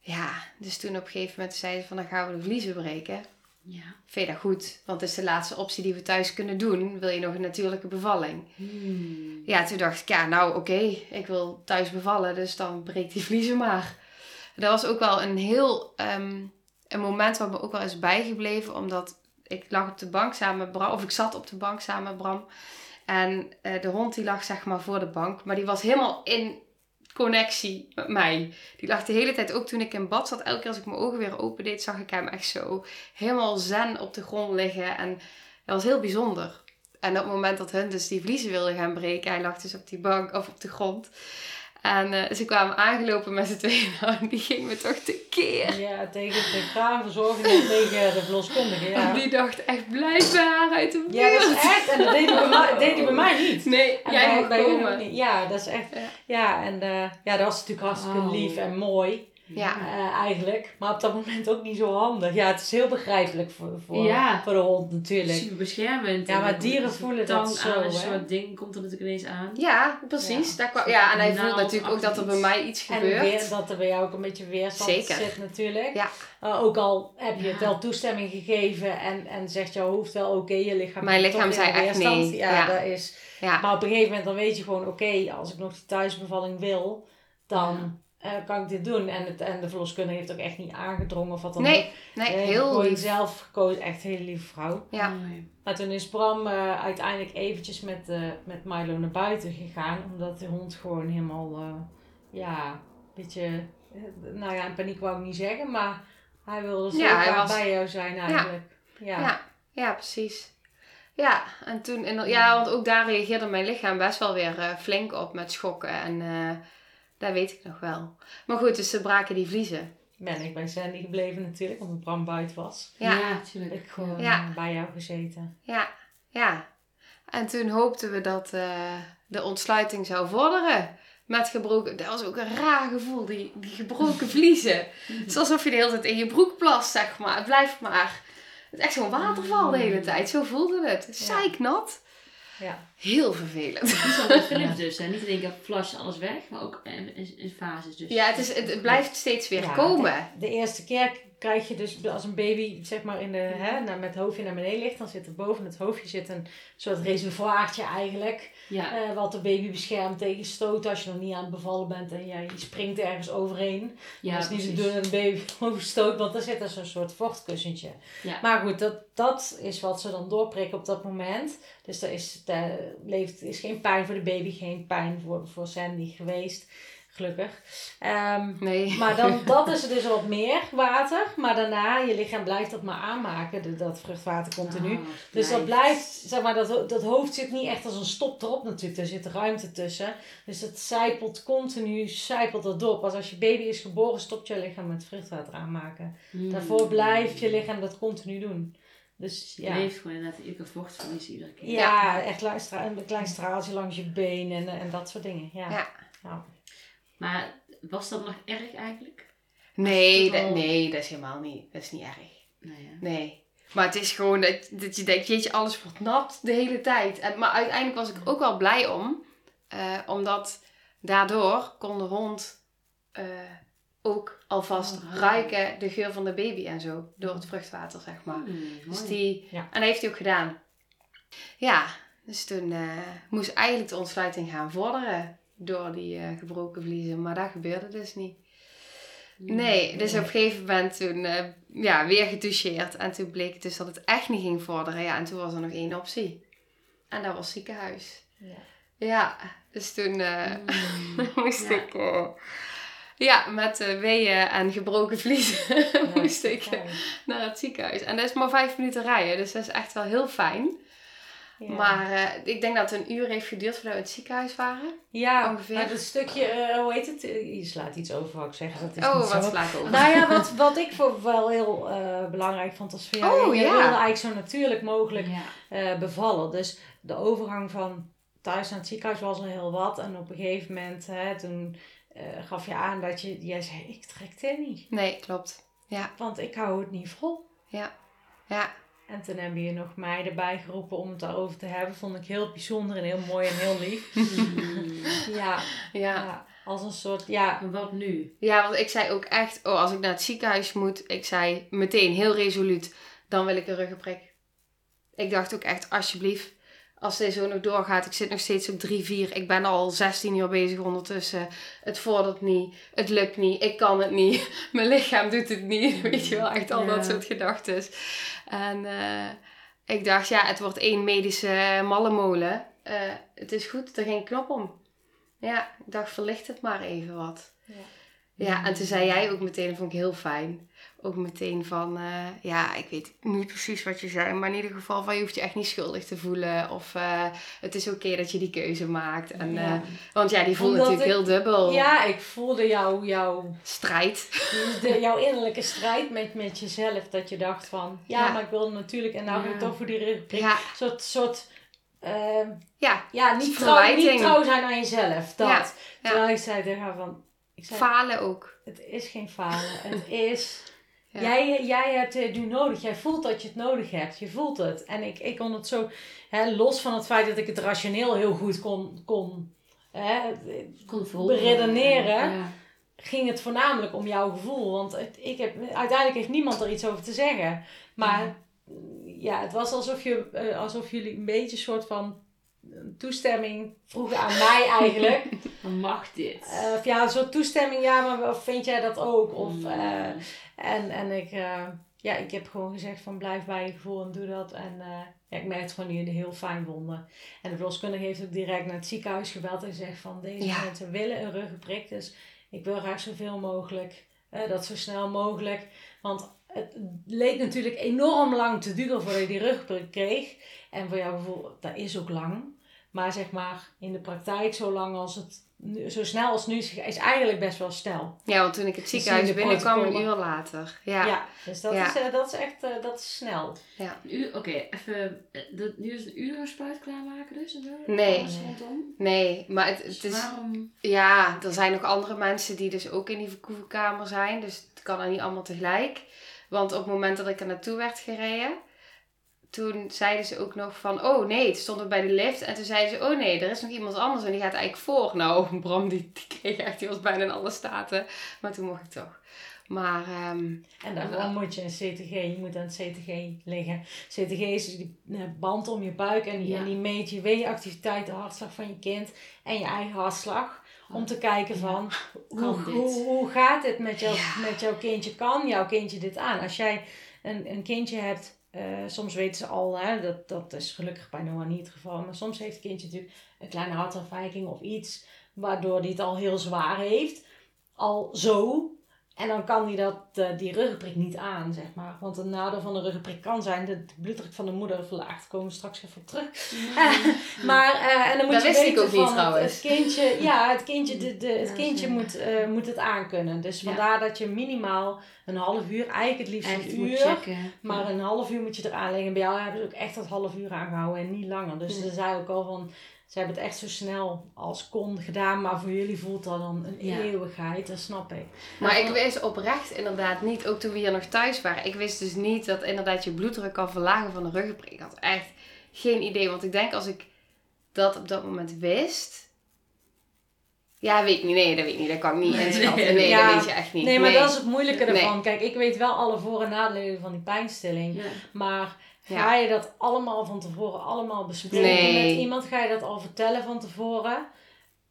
Ja, dus toen op een gegeven moment zei ze van dan gaan we de vliezen breken. Ja. Vind je dat goed? Want het is de laatste optie die we thuis kunnen doen. Wil je nog een natuurlijke bevalling? Hmm. Ja, toen dacht ik, ja nou oké, ik wil thuis bevallen, dus dan breek die vliezen maar. Dat was ook wel een heel, ehm, een moment wat me ook wel is bijgebleven, omdat ik lag op de bank samen met Bram, of ik zat op de bank samen met Bram. En eh, de hond die lag zeg maar voor de bank, maar die was helemaal in connectie met mij. Die lag de hele tijd, ook toen ik in bad zat, elke keer als ik mijn ogen weer open deed, zag ik hem echt zo helemaal zen op de grond liggen. En dat was heel bijzonder. En op het moment dat hun dus die vliezen wilden gaan breken, hij lag dus op die bank of op de grond. En uh, ze kwamen aangelopen met z'n tweeën. Nou, en die ging me toch tekeer. Ja, tegen de kraamverzorging en tegen de verloskundige. Ja. Die dacht echt, blijf haar uit de buurt. Ja, dat is echt. En dat deed hij bij mij, deed hij bij mij niet. Nee, En jij bij- bij niet. Ja, dat is echt. Ja. Ja, en eh, ja, dat was natuurlijk hartstikke Oh. lief en mooi. Ja. eh, eigenlijk. Maar op dat moment ook niet zo handig. Ja, het is heel begrijpelijk voor, voor, Ja. voor de hond natuurlijk. Super beschermend. Ja, En maar dieren er voelen zo'n dat zo, aan, Een hè? soort ding komt er natuurlijk ineens aan. Ja, precies. Ja. Daar kwam, ja, en hij voelt natuurlijk ook dat er bij mij iets En gebeurt. weer, dat er bij jou ook een beetje weerstand Zeker. zit natuurlijk. Ja. Uh, ook al heb je het wel toestemming gegeven en, en zegt jouw hoofd wel oké, je lichaam Mijn lichaam zei echt nee. Ja, Ja. dat is. Ja. Maar op een gegeven moment dan weet je gewoon oké, als ik nog die thuisbevalling wil, dan eh, kan ik dit doen. En, het, en de verloskundige heeft ook echt niet aangedrongen of wat dan ook. Nee, nee, Eh, heel gewoon lief. zelf gekozen, echt een hele lieve vrouw. Ja. Maar toen is Bram eh, uiteindelijk eventjes met, eh, met Milo naar buiten gegaan. Omdat de hond gewoon helemaal, eh, ja, een beetje, nou ja, in paniek wou ik niet zeggen. Maar hij wilde zo Ja, hij graag was- bij jou zijn eigenlijk. Ja. Ja, ja, precies. Ja, en toen, in, ja, want ook daar reageerde mijn lichaam best wel weer eh, flink op met schokken. En eh dat weet ik nog wel. Maar goed, dus ze braken die vliezen. Ben ik bij Sandy gebleven natuurlijk, omdat Bram buiten was. Ja, Ja, ja, tuurlijk. Ik gewoon Ja. bij jou gezeten. ja. En toen hoopten we dat eh, de ontsluiting zou vorderen. Met gebroken, dat was ook een raar gevoel, die, die gebroken vliezen. Het is alsof je de hele tijd in je broek plast, zeg maar. Het blijft maar. Het is echt zo'n waterval de hele tijd. Zo voelde het. Zeiknat. Ja. Heel vervelend. Dus. Hè. Niet in één keer flash alles weg, maar ook in, in, in fases dus. Ja, het, is, het, blijft steeds weer Ja, komen. De eerste keer krijg je dus als een baby zeg maar in de, hè, nou, met het hoofdje naar beneden ligt, dan zit er boven het hoofdje zit een soort reservoirtje eigenlijk. Ja. eh, wat de baby beschermt tegen stoot als je nog niet aan het bevallen bent en ja, je springt ergens overheen. ja, dat is niet precies. te doen een baby overstoot, want er zit dus een soort vochtkussentje. Ja. Maar goed, dat, dat is wat ze dan doorprikken op dat moment. Dus er is, er leeft, is geen pijn voor de baby, geen pijn voor, voor Sandy geweest. Gelukkig. Ehm, Nee. maar dan, dat is dus wat meer water. Maar daarna, je lichaam blijft dat maar aanmaken, dat vruchtwater continu. Oh, Dus dat blijft. zeg maar, dat, dat hoofd zit niet echt als een stop erop natuurlijk. Er zit ruimte tussen. Dus het zijpelt continu, zijpelt dat door. Pas als je baby is geboren, stopt je lichaam met vruchtwater aanmaken. Hmm. Daarvoor blijft je lichaam dat continu doen. Dus Je ja, leeft gewoon inderdaad iedere vochtverlies iedere keer. ja, echt een klein straaltje langs je been en, en dat soort dingen. Ja. Ja. Ja. Maar was dat nog erg eigenlijk? Nee, dat, al- nee, dat is helemaal niet. Dat is niet erg. Nee, ja. Nee. Maar het is gewoon dat, dat je denkt, jeetje, alles wordt nat de hele tijd. En, maar uiteindelijk was ik ook wel blij om. eh, omdat daardoor kon de hond eh, ook alvast Oh, ruiken de geur van de baby en zo. Door het vruchtwater, zeg maar. Hmm, Dus die, Ja. En dat heeft hij ook gedaan. Ja, dus toen eh, moest eigenlijk de ontsluiting gaan vorderen door die eh, gebroken vliezen. Maar dat gebeurde dus niet. Nee, dus op een gegeven moment toen eh, ja, weer getoucheerd. En toen bleek het dus dat het echt niet ging vorderen. Ja, en toen was er nog één optie. En dat was ziekenhuis. Ja. Ja, dus toen eh, Hmm. moest Ja. ik... ja, met eh, weeën en gebroken vliezen moest ik naar het ziekenhuis. En dat is maar vijf minuten rijden, dus dat is echt wel heel fijn. Ja. Maar eh, ik denk dat het een uur heeft geduurd voordat we in het ziekenhuis waren. Ja, Ongeveer. maar dat stukje, eh, hoe heet het? Je slaat iets over, wou ik zeggen. Dat is oh, niet wat zo. sla ik over. Nou ja, wat, wat ik voor wel heel eh, belangrijk vond als jou. Oh, je ja. wilde eigenlijk zo natuurlijk mogelijk Ja. bevallen. Dus de overgang van thuis naar het ziekenhuis was al heel wat. En op een gegeven moment, hè, toen gaf je aan dat je, jij zei, ik trek dit niet. Nee, klopt. Ja, Want ik hou het niet vol. ja. En toen hebben je nog mij erbij geroepen om het daarover te hebben. Vond ik heel bijzonder en heel mooi en heel lief. Ja, Ja. ja als een soort, ja, wat nu? ja, want ik zei ook echt, oh, als ik naar het ziekenhuis moet, ik zei meteen heel resoluut, dan wil ik een ruggenprik. Ik dacht ook echt, alsjeblieft, als dit zo nog doorgaat, ik zit nog steeds op 3, 4, ik ben al 16 uur bezig ondertussen. Het vordert niet, het lukt niet, ik kan het niet, mijn lichaam doet het niet. Weet je wel, echt al Ja. dat soort gedachten. En eh, ik dacht, ja, het wordt één medische mallenmolen. Eh, het is goed, er geen knop om. Ja, ik dacht, verlicht het maar even wat. Ja. Ja, en toen zei jij ook meteen, dat vond ik heel fijn. Ook meteen van, eh, ja, ik weet niet precies wat je zei, maar in ieder geval van je hoeft je echt niet schuldig te voelen. Of eh, het is oké dat je die keuze maakt. En, Ja. eh, want ja, die voelde Omdat natuurlijk ik- heel dubbel. Ja, ik voelde jou, jou, Strijd. de, jouw innerlijke strijd met, met jezelf. Dat je dacht van, ja, Ja. maar ik wil natuurlijk, en nou ga ik Ja. toch voor die rugbreek. Ja, soort, soort ehm, ja, ja, niet trouw, niet trouw zijn aan jezelf. Dat. Ja, ja. Terwijl ik zei tegen haar van, ik zei, falen ook. het is geen falen. Het is, Ja. jij, jij hebt het nu nodig. Jij voelt dat je het nodig hebt. Je voelt het. En ik, ik kon het zo, hè, los van het feit dat ik het rationeel heel goed kon, kon hè, Kon volgen. Beredeneren. Ja. ging het voornamelijk om jouw gevoel. Want het, ik heb, uiteindelijk heeft niemand er iets over te zeggen. Maar ja, het was alsof, je, eh, alsof jullie een beetje een soort van toestemming vroegen aan mij eigenlijk. Mag dit. Eh, of ja, een soort toestemming, ja, maar of vind jij dat ook? Of, Mm. eh, en, en ik, eh, ja, ik heb gewoon gezegd van blijf bij je gevoel en doe dat. En eh, ja, ik merkte gewoon dat jullie het heel fijn vonden. En de verloskundige heeft ook direct naar het ziekenhuis gebeld en gezegd van deze Ja. mensen willen een ruggenprik. Dus ik wil graag zoveel mogelijk, dat zo snel mogelijk. Want het leek natuurlijk enorm lang te duren voordat je die ruggenprik kreeg. En voor jouw gevoel, dat is ook lang. Maar zeg maar in de praktijk, zo lang als het zo snel als nu is, is eigenlijk best wel snel. Ja, want toen ik het zie ziekenhuis binnenkwam, een uur later. Ja, Ja, dus dat, Ja. Is, eh, dat is echt eh, dat is snel. Uur- Oké, even. eh, dat- Nu is het een uur een spuit klaarmaken dus? Nee. Rondom. nee, maar het, Dus het is... waarom? Ja, er zijn nog andere mensen die dus ook in die verkoevenkamer zijn. Dus het kan er niet allemaal tegelijk. Want op het moment dat ik er naartoe werd gereden, toen zeiden ze ook nog van, oh nee, het stond bij de lift. En toen zeiden ze, oh nee, er is nog iemand anders en die gaat eigenlijk voor. Nou, Bram die, die kreeg echt, die was bijna in alle staten. Maar toen mocht ik toch. Maar ehm, En daarvoor moet je een CTG, je moet aan het CTG liggen. CTG is die eh, band om je buik en die, Ja. en die meet je weeactiviteit, de hartslag van je kind en je eigen hartslag. Om te kijken van hoe, hoe, hoe gaat het met, jou, Ja. met jouw kindje? Kan jouw kindje dit aan? Als jij een, een kindje hebt, eh, soms weten ze al, hè, dat, dat is gelukkig bij Noah niet het geval. Maar soms heeft het kindje natuurlijk een kleine hartafwijking of iets waardoor hij het al heel zwaar heeft. Al zo. En dan kan hij dat, eh, die ruggenprik niet aan, zeg maar. Want een nadeel van de ruggenprik kan zijn dat de bloeddruk van de moeder verlaagt. Daar komen we straks even op terug. maar, eh, en dan moet Dat je wist ik weten ook niet van het, trouwens. het kindje, ja, het kindje, de, de, het Ja, kindje moet, eh, moet het aankunnen. Dus Ja. vandaar dat je minimaal een half uur, eigenlijk het liefst Echt een uur. checken. Maar een half uur moet je eraan leggen. Bij jou hebben ze ook echt dat half uur aangehouden en niet langer. Dus Ja. ze zei ook al van, ze hebben het echt zo snel als kon gedaan. Maar voor jullie voelt dat dan een Ja. eeuwigheid, dat snap ik. Maar ik wist oprecht inderdaad niet, ook toen we hier nog thuis waren, ik wist dus niet dat inderdaad je bloeddruk kan verlagen van een ruggenprik. Ik had echt geen idee, want ik denk als ik dat op dat moment wist. Ja, weet ik niet. Nee, dat weet ik niet. Dat kan ik niet Nee, inschatten. nee, Nee, ja. dat weet je echt niet. Nee, maar dat is het moeilijke Nee. ervan. Kijk, ik weet wel alle voor- en nadelen van die pijnstilling. Ja. Maar ga je dat allemaal van tevoren allemaal bespreken Nee. met iemand? Ga je dat al vertellen van tevoren?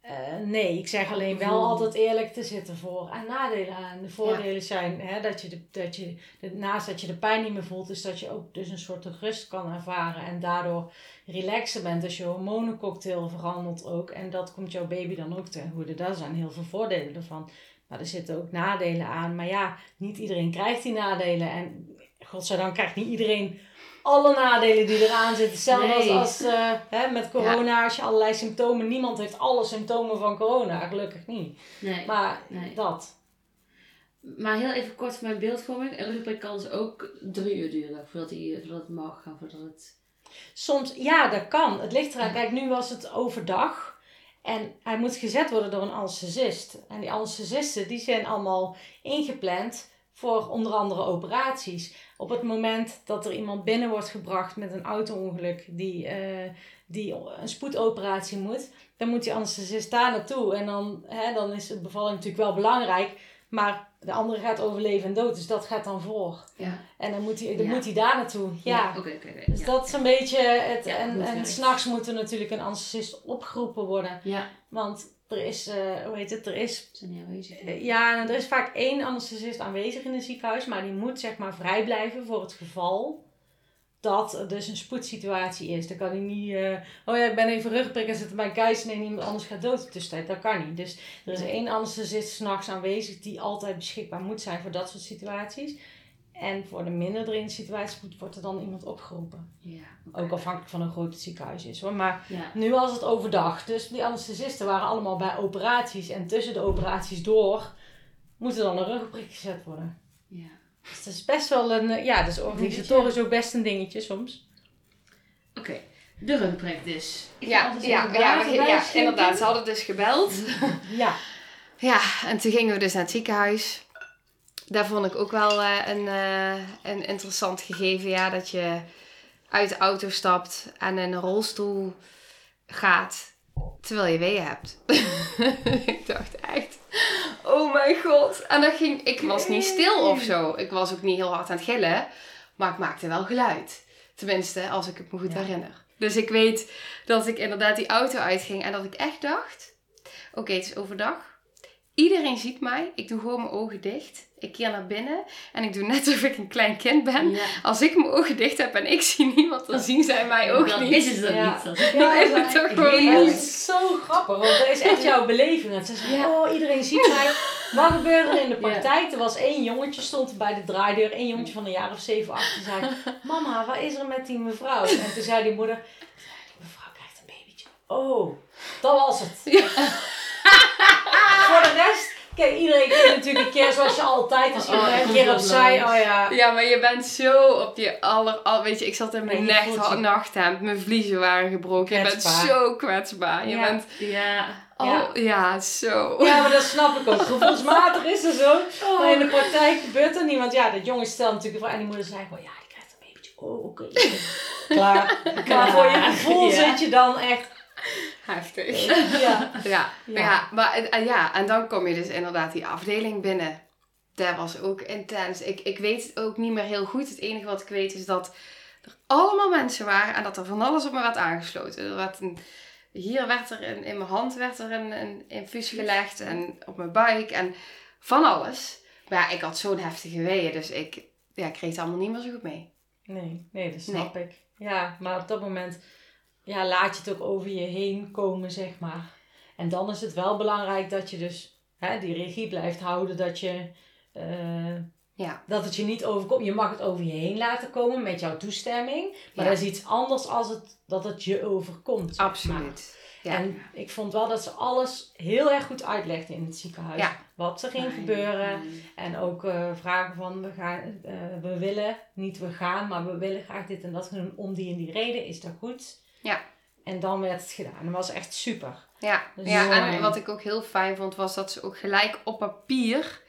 Eh, nee, ik zeg alleen wel altijd eerlijk te zitten voor en nadelen aan. De voordelen zijn hè, dat je, de, dat je de, naast dat je de pijn niet meer voelt, is dat je ook dus een soort rust kan ervaren en daardoor relaxen bent. Dus je hormonencocktail verandert ook en dat komt jouw baby dan ook ten goede. Daar zijn heel veel voordelen ervan. Maar er zitten ook nadelen aan. Maar ja, niet iedereen krijgt die nadelen. En godzijdank krijgt niet iedereen alle nadelen die eraan zitten. Hetzelfde als, Nee. als eh, hè, met corona, als je allerlei symptomen... Niemand heeft alle symptomen van corona, gelukkig niet. Nee. Maar Nee. dat. Maar heel even kort mijn beeldvorming. Een ruggenprik kan dus ook drie uur duren voordat, hij, voordat het mag gaan, voordat het... Soms, ja, dat kan. Het ligt eraan. Kijk, nu was het overdag. En hij moet gezet worden door een anesthesist. En die anesthesisten, die zijn allemaal ingepland voor onder andere operaties. Op het moment dat er iemand binnen wordt gebracht met een auto-ongeluk die, eh, die een spoedoperatie moet, dan moet die anesthesist daar naartoe. En dan, hè, dan is de bevalling natuurlijk wel belangrijk, maar de andere gaat over leven en dood, dus dat gaat dan voor. Ja. En dan moet hij, dan Ja. moet hij daar naartoe. Ja. Oké, oké, oké. Dus ja. dat is een beetje het. Ja, en en s'nachts moet er natuurlijk een anesthesist opgeroepen worden. Ja, Want er is, eh, hoe heet het, er is. zijn niet aanwezig. eh, Ja, en er is vaak één anesthesist aanwezig in een ziekenhuis, maar die moet zeg maar vrij blijven voor het geval dat er dus een spoedsituatie is. Dan kan hij niet, eh, oh ja, ik ben even rugprik en zit bij een keizer en iemand anders gaat dood in de tussentijd. Dat kan niet. Dus er is één anesthesist s'nachts aanwezig die altijd beschikbaar moet zijn voor dat soort situaties. En voor de minder dringende situaties wordt er dan iemand opgeroepen. Ja. Ook afhankelijk van hoe groot het ziekenhuis is hoor. Maar Ja. nu was het overdag. Dus die anesthesisten waren allemaal bij operaties. En tussen de operaties door moet er dan een ruggenprik gezet worden. Ja. Dus dat is best wel een... eh, Ja, dus organisatorisch ook best een dingetje soms. Oké, de rugprik dus. Ik Ja, ja, ja, ja, inderdaad. Ze hadden dus gebeld. Ja. Ja, en toen gingen we dus naar het ziekenhuis. Daar vond ik ook wel eh, een, eh, een interessant gegeven. Ja, dat je uit de auto stapt en in een rolstoel gaat terwijl je weeën hebt. ik dacht echt, oh mijn god. En dat ging, ik was niet stil of zo. Ik was ook niet heel hard aan het gillen. Maar ik maakte wel geluid. Tenminste, als ik het me goed Ja. herinner. Dus ik weet dat ik inderdaad die auto uitging en dat ik echt dacht... Oké, het is overdag. Iedereen ziet mij. Ik doe gewoon mijn ogen dicht. Ik keer naar binnen. En ik doe net alsof ik een klein kind ben. Ja. Als ik mijn ogen dicht heb en ik zie niemand, dan zien zij mij ook Dan niet. is het dat Ja. niet. Dat is Dan is het toch gewoon Ja, dat niet. is zo grappig, want dat is echt jouw beleving. Dat ze zeggen, Ja. oh, iedereen ziet mij. Wat gebeurde er in de praktijk? Er was één jongetje, stond bij de draaideur. Één jongetje van een jaar of zeven, acht. Die zei, mama, wat is er met die mevrouw? En toen zei die moeder, die mevrouw krijgt een babytje. Oh, dat was het. Voor de rest, kijk, iedereen kijkt natuurlijk een keer zoals je altijd. Als je Oh, een keer opzij, oh ja. Ja, maar je bent zo op je aller... Al, weet je, ik zat in mijn Nee, je nacht, je- nachthemd. Mijn vliezen waren gebroken. Je bent zo kwetsbaar. Je Ja. bent... Ja. Oh, ja. zo. Ja, maar dat snap ik ook. Gevoelsmatig is het zo. Maar in de praktijk gebeurt er niet. Want ja, dat jongen stelt natuurlijk vraag. En die moeder zei van, ja, die krijgt een babytje. Oh, oké. Klaar. Maar voor je gevoel Ja. zit je dan echt... Heftig. Ja. Ja, maar ja, en dan kom je dus inderdaad die afdeling binnen. Dat was ook intens. Ik, ik weet het ook niet meer heel goed. Het enige wat ik weet is dat er allemaal mensen waren en dat er van alles op me werd aangesloten. Er werd een, hier werd er in, in mijn hand werd er een, een infuus gelegd en op mijn buik en van alles. Maar ja, ik had zo'n heftige weeën, dus ik ja, kreeg het allemaal niet meer zo goed mee. Nee, nee, dat snap ik. Ja, maar op dat moment ja, laat je het ook over je heen komen, zeg maar. En dan is het wel belangrijk dat je dus hè, die regie blijft houden. Dat je... eh, Ja. Dat het je niet overkomt. Je mag het over je heen laten komen met jouw toestemming. Maar Ja. dat is iets anders als het, dat het je overkomt. Absoluut. Ja. En ik vond wel dat ze alles heel erg goed uitlegden in het ziekenhuis. Ja. Wat er ging gebeuren. En ook eh, vragen van, we, gaan, eh, we willen, niet we gaan, maar we willen graag dit en dat doen om die en die reden. Is dat goed? Ja. En dan werd het gedaan. Dat was echt super. Ja, Dus ja en wat ik ook heel fijn vond, was dat ze ook gelijk op papier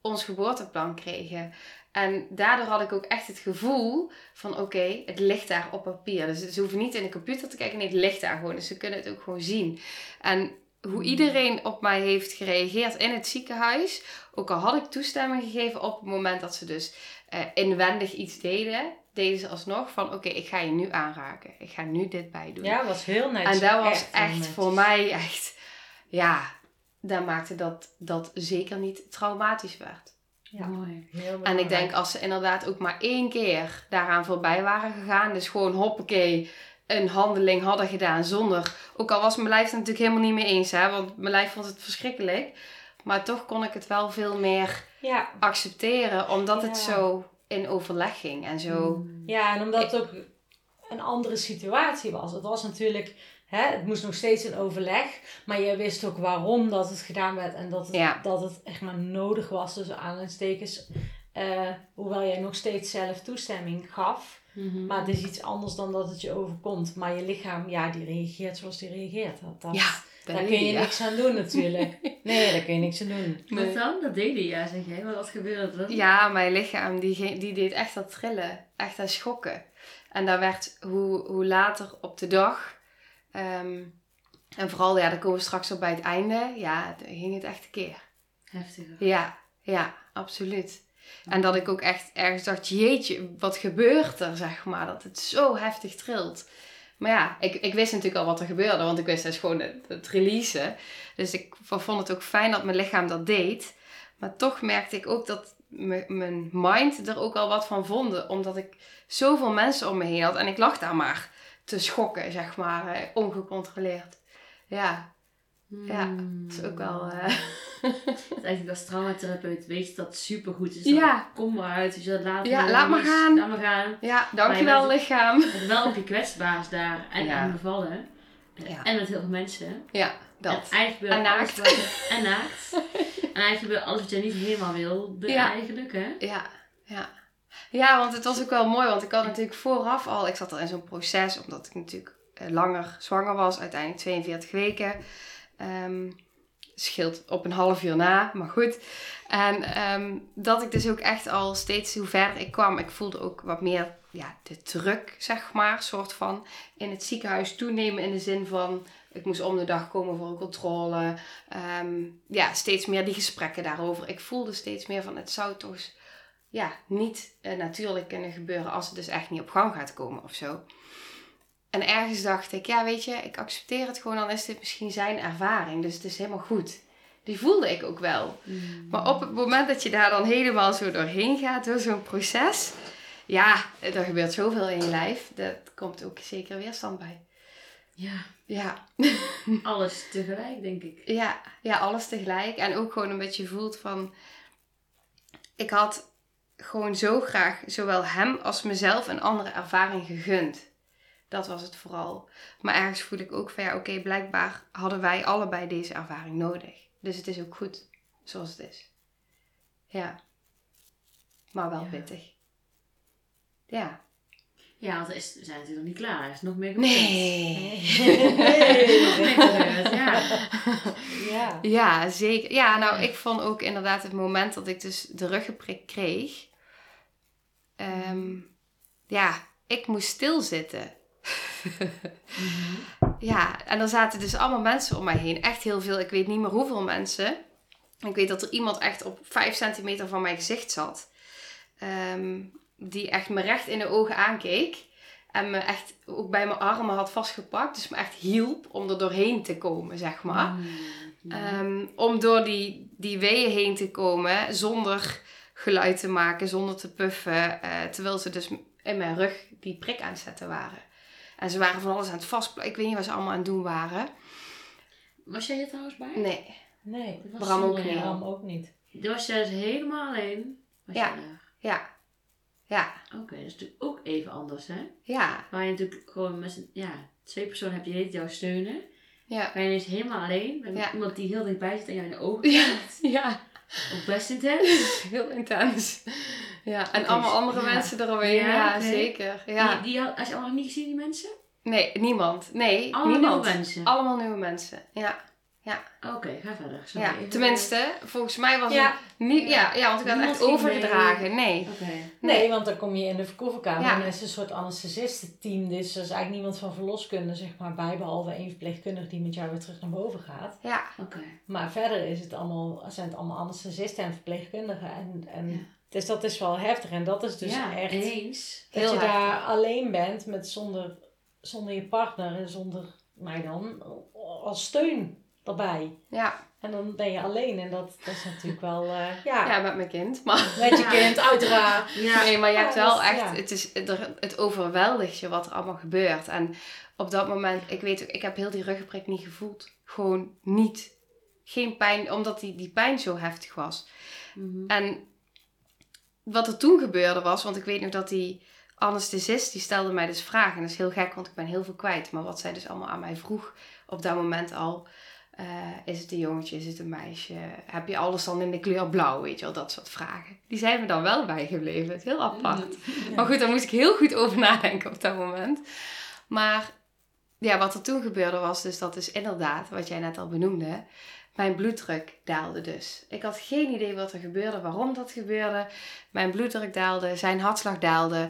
ons geboorteplan kregen. En daardoor had ik ook echt het gevoel van oké, het ligt daar op papier. Dus ze hoeven niet in de computer te kijken, nee, het ligt daar gewoon. Dus ze kunnen het ook gewoon zien. En hoe iedereen op mij heeft gereageerd in het ziekenhuis, ook al had ik toestemming gegeven op het moment dat ze dus eh, inwendig iets deden, deden ze alsnog van oké, ik ga je nu aanraken. Ik ga nu dit bij doen. Ja, was heel netjes. En dat was echt, voor mij echt, ja, dat maakte dat dat zeker niet traumatisch werd. Ja, Mooi. heel En ik denk als ze inderdaad ook maar één keer daaraan voorbij waren gegaan, dus gewoon hoppakee, een handeling hadden gedaan zonder, ook al was mijn lijf het natuurlijk helemaal niet mee eens, hè, want mijn lijf vond het verschrikkelijk, maar toch kon ik het wel veel meer Ja, accepteren, omdat het zo in overleg ging en zo. Ja, en omdat het ook een andere situatie was. Het was natuurlijk, hè, het moest nog steeds in overleg, maar je wist ook waarom dat het gedaan werd en dat het, Ja. dat het echt maar nodig was, dus aanhalingstekens. eh hoewel jij nog steeds zelf toestemming gaf. Mhm. Maar het is iets anders dan dat het je overkomt. Maar je lichaam, ja, die reageert zoals die reageert. Dat, dat, Ja, daar dat kun je ja. niks aan doen natuurlijk. Nee, daar kun je niks aan doen. Nee. Wat dan? Dat deden ja, zeg jij. Maar wat gebeurde er? Ja, mijn lichaam die, die deed echt dat trillen. Echt dat schokken. En daar werd hoe, hoe later op de dag. ehm, en vooral, ja, daar komen we straks op bij het einde. Ja, dan ging het echt een keer. Heftiger. Ja, ja, absoluut. En dat ik ook echt ergens dacht, jeetje, wat gebeurt er, zeg maar. Dat het zo heftig trilt. Maar ja, ik, ik wist natuurlijk al wat er gebeurde. Want ik wist dus gewoon het, het releasen. Dus ik vond het ook fijn dat mijn lichaam dat deed. Maar toch merkte ik ook dat mijn mind er ook al wat van vonden. Omdat ik zoveel mensen om me heen had. En ik lag daar maar te schokken, zeg maar. eh, ongecontroleerd. Ja, Ja, dat is ook wel... eh, Eigenlijk als traumatherapeut weet je dat het supergoed is. Ja. Kom maar uit, dus laat, Ja, laat maar gaan. Laat maar gaan. ja, dankjewel lichaam. Het wel op je kwetsbaars daar en Ja. aan bevallen. Ja. En met heel veel mensen. Ja, En dat. eigenlijk gebeurt En naakt. wat en naakt. En eigenlijk alles wat jij niet helemaal wil, Ja. eigenlijk hè? Ja, ja. Ja, want het was ook wel mooi, want ik had natuurlijk vooraf al, ik zat al in zo'n proces, omdat ik natuurlijk eh, langer zwanger was, uiteindelijk 42 weken. Ehm scheelt op een half uur na, maar goed. En ehm, dat ik dus ook echt al steeds, hoe verder ik kwam, ik voelde ook wat meer ja, de druk, zeg maar, soort van, in het ziekenhuis toenemen in de zin van, ik moest om de dag komen voor een controle. Ehm, ja, steeds meer die gesprekken daarover. Ik voelde steeds meer van, het zou toch ja, niet eh, natuurlijk kunnen gebeuren als het dus echt niet op gang gaat komen of zo. En ergens dacht ik, ja weet je, ik accepteer het gewoon, dan is dit misschien zijn ervaring, dus het is helemaal goed. Die voelde ik ook wel. Maar op het moment dat je daar dan helemaal zo doorheen gaat, door zo'n proces, ja, er gebeurt zoveel in je lijf, dat komt ook zeker weerstand bij. Ja, Ja, alles tegelijk denk ik. ja, ja, alles tegelijk. En ook gewoon een beetje voelt van, ik had gewoon zo graag zowel hem als mezelf een andere ervaring gegund. Dat was het vooral. Maar ergens voel ik ook van ja, oké, blijkbaar hadden wij allebei deze ervaring nodig. Dus het is ook goed zoals het is. Ja. Maar wel Ja. pittig. Ja. Ja, want we zijn natuurlijk nog niet klaar. Er is nog meer Nee. Nog meer gebeurd, ja. Ja. Ja, zeker. Ja, nou, ik vond ook inderdaad het moment dat ik dus de ruggenprik kreeg. ehm, ja, ik moest stilzitten. Ja, en er zaten dus allemaal mensen om mij heen. Echt heel veel. Ik weet niet meer hoeveel mensen. Ik weet dat er iemand echt op 5 centimeter van mijn gezicht zat. ehm, die echt me recht in de ogen aankeek. En me echt ook bij mijn armen had vastgepakt. Dus me echt hielp om er doorheen te komen, zeg maar. Mm. Ehm, om door die, die weeën heen te komen zonder geluid te maken, zonder te puffen. eh, terwijl ze dus in mijn rug die prik aan het zetten waren. En ze waren van alles aan het vastplakken. Ik weet niet wat ze allemaal aan het doen waren. Was jij hier trouwens bij? Nee, Nee, Dat was Bram ook niet. Bram ook niet. Dan was jij dus helemaal alleen. Was Ja. ja. Ja, Oké, dat is natuurlijk ook even anders, hè? ja, Waar je natuurlijk gewoon met z'n- ja, twee personen heb je niet jou steunen. ja. Ga je ineens helemaal alleen met Ja. iemand die heel dichtbij zit en jou in de ogen Ja. kijkt. Ja, Ook best intens. heel intens. Ja, en allemaal andere ja. mensen eromheen. Ja, Ja, zeker. Ja. Die, die had, had je allemaal niet gezien, die mensen? Nee, niemand. Nee, Allemaal niemand. nieuwe mensen. Allemaal nieuwe mensen. Ja, Oké, ga verder. Sorry, ja. even- tenminste, volgens mij was Ja. het niet... Ja, ja want ik werd Niemand echt overgedragen. Nee. Oké. Nee, want dan kom je in de verkofferkamer Ja. en er is een soort anesthesistenteam. Dus er is eigenlijk niemand van verloskunde zeg maar, bij, behalve één verpleegkundige die met jou weer terug naar boven gaat. Ja, Oké. Maar verder is het allemaal, zijn het allemaal anesthesisten en verpleegkundigen. En, en, Ja. Dus dat is wel heftig. En dat is dus ja, echt dat Heel je heftig. daar alleen bent met zonder, zonder je partner en zonder mij dan als steun erbij. ja. En dan ben je alleen en dat, dat is natuurlijk wel, eh, ja, ja, met mijn kind. Maar met je kind uiteraard. Ja. nee, maar je hebt wel echt... ja. Het, is, het overweldigt je wat er allemaal gebeurt. En op dat moment... Ik weet ook, ik heb heel die ruggenprik niet gevoeld. Gewoon niet. Geen pijn, omdat die, die pijn zo heftig was. Mhm. En wat er toen gebeurde was, want ik weet nog dat die anesthesist, die stelde mij dus vragen. En dat is heel gek, want ik ben heel veel kwijt. Maar wat zij dus allemaal aan mij vroeg op dat moment al. eh, is het een jongetje, is het een meisje? Heb je alles dan in de kleur blauw? Weet je wel, dat soort vragen. Die zijn me dan wel bijgebleven. Het is heel apart. Maar goed, daar moest ik heel goed over nadenken op dat moment. Maar ja, wat er toen gebeurde was dus dat is inderdaad, wat jij net al benoemde, mijn bloeddruk daalde dus. Ik had geen idee wat er gebeurde, waarom dat gebeurde. Mijn bloeddruk daalde, zijn hartslag daalde.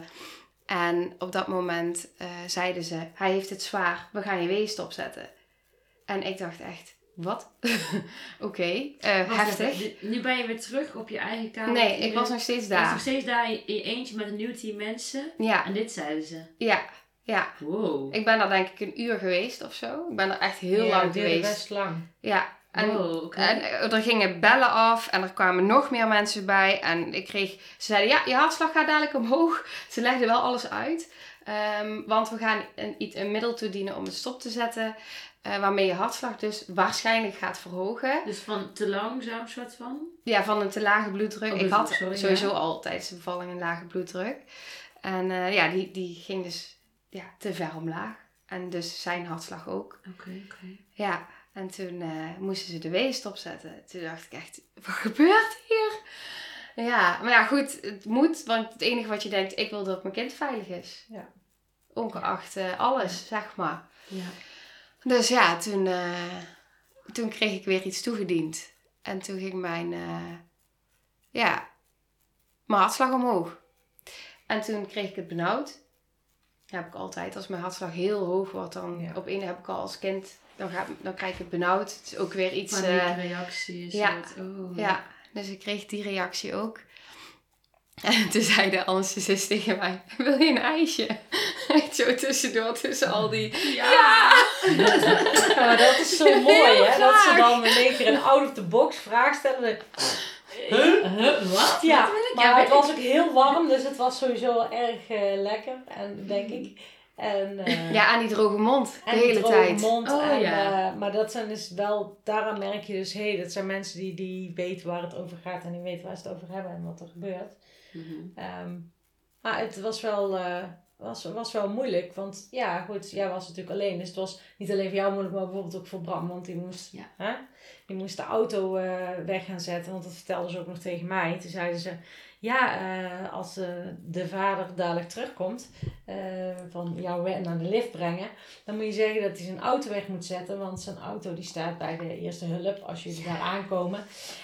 En op dat moment eh, zeiden ze, hij heeft het zwaar, we gaan je weeën stopzetten. En ik dacht echt, wat? Oké, eh, Wacht heftig. Nu ben je weer terug op je eigen kamer. Nee, ik was nog steeds je was nog daar. steeds daar in in je eentje met een nieuw team mensen. Ja, En dit zeiden ze. ja, ja. Wow. Ik ben daar denk ik een uur geweest of zo. Ik ben er echt heel Ja, lang geweest. best lang. Ja, En, Wow, oké. en eh, er gingen bellen af en er kwamen nog meer mensen bij. En ik kreeg, ze zeiden, ja, je hartslag gaat dadelijk omhoog. Ze legden wel alles uit. Ehm, want we gaan een, iets- een middel toedienen om het stop te zetten. eh, waarmee je hartslag dus waarschijnlijk gaat verhogen. Dus van te langzaam soort van? Ja, van een te lage bloeddruk. Oh, ik had sorry, sowieso ja. al tijdens de bevalling een lage bloeddruk. En eh, ja, die, die ging dus ja, te ver omlaag. En dus zijn hartslag ook. Oké, oké. Ja, en toen eh, moesten ze de weeën stopzetten. Toen dacht ik echt, wat gebeurt hier? Ja, maar ja, goed, het moet. Want het enige wat je denkt, ik wil dat mijn kind veilig is. Ja. Ongeacht eh, alles, zeg maar. Ja. Dus ja, toen, eh, toen kreeg ik weer iets toegediend. En toen ging mijn, ja, mijn hartslag omhoog. En toen kreeg ik het benauwd. Dat heb ik altijd. Als mijn hartslag heel hoog wordt, dan Ja. op een heb ik al als kind, dan, ga, dan krijg ik het benauwd. Het is ook weer iets... eh, Paniekreactie is ja. het. Oh. ja, dus ik kreeg die reactie ook. En toen zei de anesthesist tegen mij, wil je een ijsje? Zo tussendoor, tussen al die... Ja! Ja, maar dat is zo mooi, Heel hè? Dat ze dan in één keer een out-of-the-box vraag stellen. Huh? Wat? Ja, Wat wil ik? maar Ja, het was ook heel warm, dus het was sowieso erg eh, lekker, en, denk ik. En, eh, Ja, aan die droge mond, de hele droge tijd. Mond, Oh, en, ja. eh, maar dat zijn dus wel, daaraan merk je dus, hé, hey, dat zijn mensen die, die weten waar het over gaat en die weten waar ze het over hebben en wat er gebeurt. Mhm. Ehm, maar het was wel, eh, was, was wel moeilijk. Want ja, goed, jij was natuurlijk alleen. Dus het was niet alleen voor jou moeilijk, maar bijvoorbeeld ook voor Bram. Want die moest, Ja. hè, die moest de auto weg gaan zetten. Want dat vertelden ze ook nog tegen mij. Toen zeiden ze, ja, eh, als eh, de vader dadelijk terugkomt, eh, van jou naar de lift brengen. Dan moet je zeggen dat hij zijn auto weg moet zetten. Want zijn auto die staat bij de eerste hulp als jullie daar aankomen.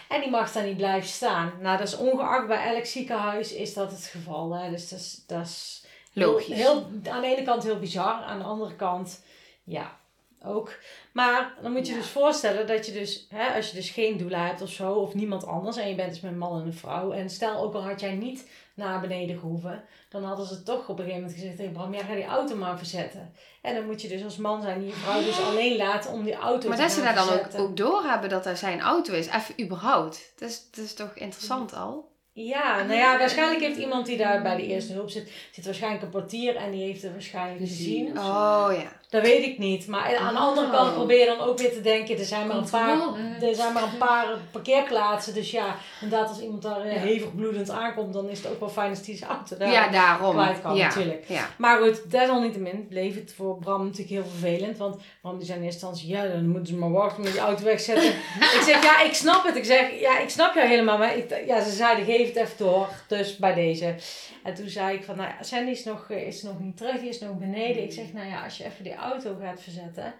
En die mag daar niet blijven staan. Nou, dat is ongeacht bij elk ziekenhuis is dat het geval. Hè? Dus dat is, dat is heel- Logisch. Heel, aan de ene kant heel bizar, aan de andere kant ja, ook. Maar dan moet je Ja. dus voorstellen dat je dus, hè, als je dus geen doula hebt of zo, of niemand anders, en je bent dus met een man en een vrouw, en stel ook al had jij niet naar beneden gehoeven, dan hadden ze toch op een gegeven moment gezegd tegen Bram, ja, ga die auto maar verzetten. En dan moet je dus als man zijn die je vrouw dus alleen laten om die auto Maar te dat ze daar dan ook, ook doorhebben dat dat zijn auto is. Even überhaupt. Dat is, dat is toch interessant al? Ja, nou ja, waarschijnlijk heeft iemand die daar bij de eerste hulp zit, zit waarschijnlijk een portier en die heeft het waarschijnlijk Gezien. gezien. Oh ja. Dat weet ik niet. Maar aan de andere Oh. kant probeer je dan ook weer te denken, er zijn maar een paar, Controle. er zijn maar een paar parkeerplaatsen. Dus ja, inderdaad als iemand daar eh, Ja. hevig bloedend aankomt, dan is het ook wel fijn als die zijn auto daar Ja, daarom. kwijt kan ja. natuurlijk. Ja. Maar goed, desalniettemin bleef het voor Bram natuurlijk heel vervelend. Want Bram die zei in eerste instantie, ja, dan moeten ze maar wachten met die auto wegzetten. ik zeg, ja, ik snap het. Ik zeg, ja, ik snap jou helemaal. Maar ik, ja, ze zeiden, geef het even door. Dus bij deze. En toen zei ik van, nou ja, Sandy is nog, eh, is nog niet terug. Die is nog beneden. Ik zeg, nou ja, als je even die auto gaat verzetten.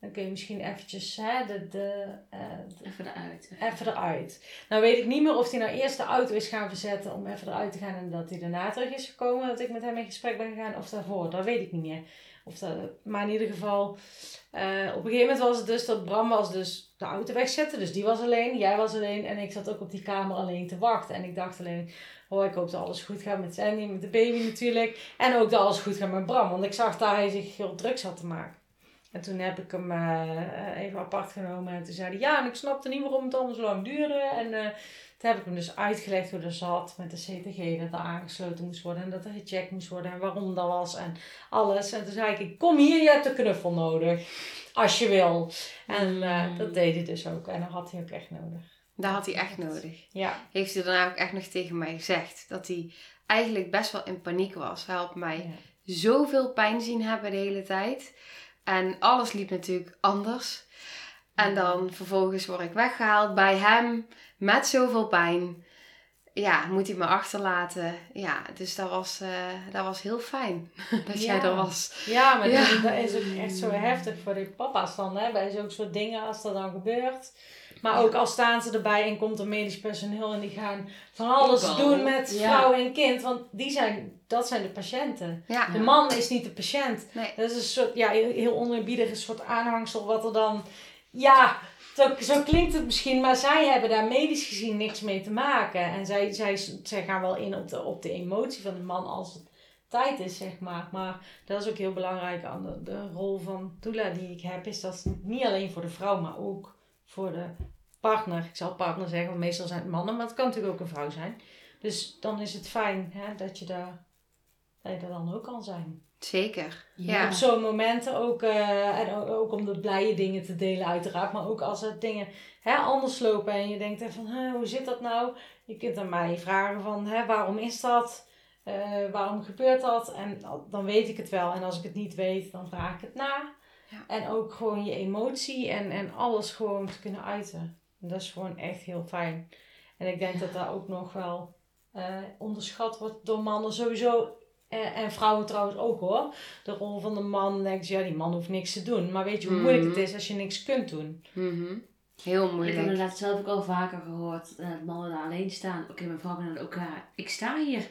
Dan kun je misschien eventjes hè, de, de, eh, de- Even eruit. even eruit. Nou weet ik niet meer of hij nou eerst de auto is gaan verzetten om even eruit te gaan en dat hij daarna terug is gekomen. Dat ik met hem in gesprek ben gegaan of daarvoor. Dat weet ik niet meer. Of dat, maar in ieder geval, eh, op een gegeven moment was het dus dat Bram was dus de auto wegzetten. Dus die was alleen, jij was alleen en ik zat ook op die kamer alleen te wachten. En ik dacht alleen, oh ik hoop dat alles goed gaat met Sandy, met de baby natuurlijk. En ook dat alles goed gaat met Bram, want ik zag dat hij zich heel druk zat te maken. En toen heb ik hem eh, even apart genomen en toen zei hij, ja, en ik snapte niet waarom het allemaal zo lang duurde. En eh, toen heb ik hem dus uitgelegd hoe dat zat met de CTG, dat er aangesloten moest worden en dat er gecheckt moest worden en waarom dat was en alles. En toen zei ik, kom hier, je hebt een knuffel nodig, als je wil. En eh, dat deed hij dus ook en dat had hij ook echt nodig. Dat had hij echt nodig. Ja, Heeft hij daarna ook echt nog tegen mij gezegd. Dat hij eigenlijk best wel in paniek was. Hij had mij ja. zoveel pijn zien hebben de hele tijd. En alles liep natuurlijk anders. En dan vervolgens word ik weggehaald bij hem met zoveel pijn. Ja, moet hij me achterlaten. Ja, dus dat was, eh, dat was heel fijn dat jij er was. Ja, maar Ja. Dat, dat is ook echt zo heftig voor die papa's dan, hè, bij zulke soort dingen als dat dan gebeurt. Maar ook al staan ze erbij en komt er medisch personeel en die gaan van alles doen met Ja. vrouw en kind, want die zijn, dat zijn de patiënten. Ja, De man is niet de patiënt. nee. Dat is een soort, ja, heel, heel oneerbiedig een soort aanhangsel wat er dan, ja, zo, klinkt het misschien, maar zij hebben daar medisch gezien niks mee te maken. En zij, zij, zij gaan wel in op de, op de emotie van de man als het tijd is, zeg maar. Maar dat is ook heel belangrijk aan de, de rol van doula die ik heb, is dat niet alleen voor de vrouw, maar ook voor de partner. Ik zal partner zeggen, want meestal zijn het mannen, maar het kan natuurlijk ook een vrouw zijn. Dus dan is het fijn hè, dat, je daar, dat je dan ook kan zijn. Zeker. Ja. Op zo'n momenten ook, eh, en ook, ook om de blije dingen te delen uiteraard, maar ook als er dingen hè, anders lopen en je denkt van hè, hoe zit dat nou? Je kunt aan mij vragen van hè, waarom is dat? Eh, waarom gebeurt dat? En dan weet ik het wel. En als ik het niet weet, dan vraag ik het na. Ja. En ook gewoon je emotie en, en alles gewoon te kunnen uiten. En dat is gewoon echt heel fijn. En ik denk dat dat ook nog wel eh, onderschat wordt door mannen sowieso. Eh, en vrouwen trouwens ook hoor. De rol van de man denkt, ja die man hoeft niks te doen. Maar weet je hoe moeilijk het Mhm. is als je niks kunt doen? Mhm. Heel Ik heb moeilijk. inderdaad zelf ook al vaker gehoord eh, dat mannen daar alleen staan. Oké, mijn vrouw ben ook elkaar. Ik sta hier